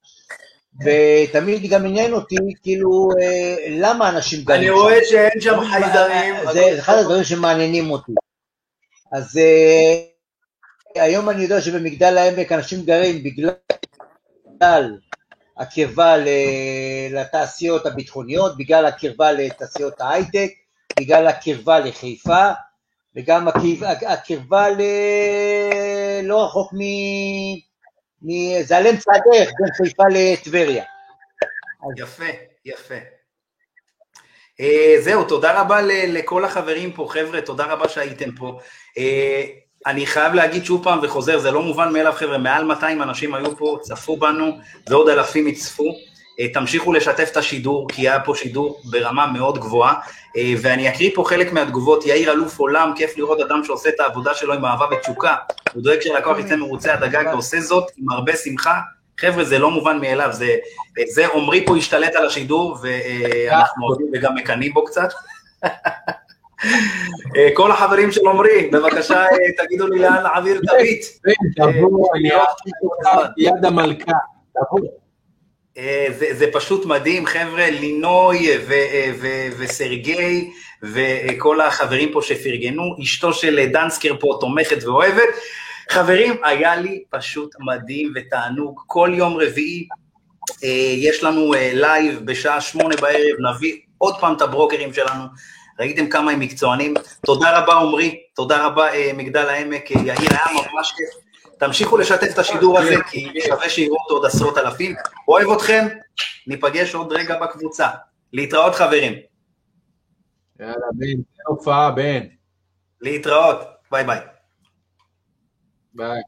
ותמיד גם עניין אותי, כאילו, אה, למה אנשים גרים שם. אני רואה שאין שם חייזרים. זה אחד הדברים שמעניינים אותי. אז אה, היום אני יודע שבמגדל העמק אנשים גרים בגלל הקרבה לתעשיות הביטחוניות, בגלל הקרבה לתעשיות ההייטק, בגלל הקרבה לחיפה, וגם הקרבה ל... לא רחוק זה על אמצע הדרך בין חיפה לטבריה. יפה, יפה. Uh, זהו, תודה רבה לכל החברים פה, חבר'ה, תודה רבה שהייתם פה. Uh, אני חייב להגיד שוב פעם וחוזר, זה לא מובן מאליו, חבר'ה, מעל 200 אנשים היו פה, צפו בנו, ועוד אלפים יצפו. Uh, תמשיכו לשתף את השידור, כי היה פה שידור ברמה מאוד גבוהה. אה, ואני אקריא פה חלק מהתגובות, יאיר אלוף עולם, כיף לראות אדם שעושה את העבודה שלו עם אהבה ותשוקה, הוא דואג שהלקוח יצא מרוצה עד הגג ועושה זאת עם הרבה שמחה. חבר'ה, זה לא מובן מאליו, זה, זה עמרי פה השתלט על השידור, ואנחנו אוהבים וגם מקנאים בו קצת. אה, כל החברים של עמרי, בבקשה אה, תגידו לי לאן להעביר את הביט. תבוא, אותך יד המלכה. תבוא. אה, זה, פשוט מדהים, חבר'ה, לינוי אה, ו, וסרגי וכל החברים פה שפרגנו, אשתו של דנסקר פה תומכת ואוהבת. חברים, היה לי פשוט מדהים ותענוג. כל יום רביעי אה, יש לנו לייב בשעה שמונה בערב, נביא עוד פעם את הברוקרים שלנו. ראיתם כמה הם מקצוענים. תודה רבה עמרי, תודה רבה מגדל העמק, יאיר, היה ממש כיף. תמשיכו לשתף את השידור הזה, כי שווה שיראו אותו עוד עשרות אלפים. אוהב אתכם, ניפגש עוד רגע בקבוצה. להתראות חברים. יאללה, בן, הופעה, בן. להתראות, ביי ביי. ביי.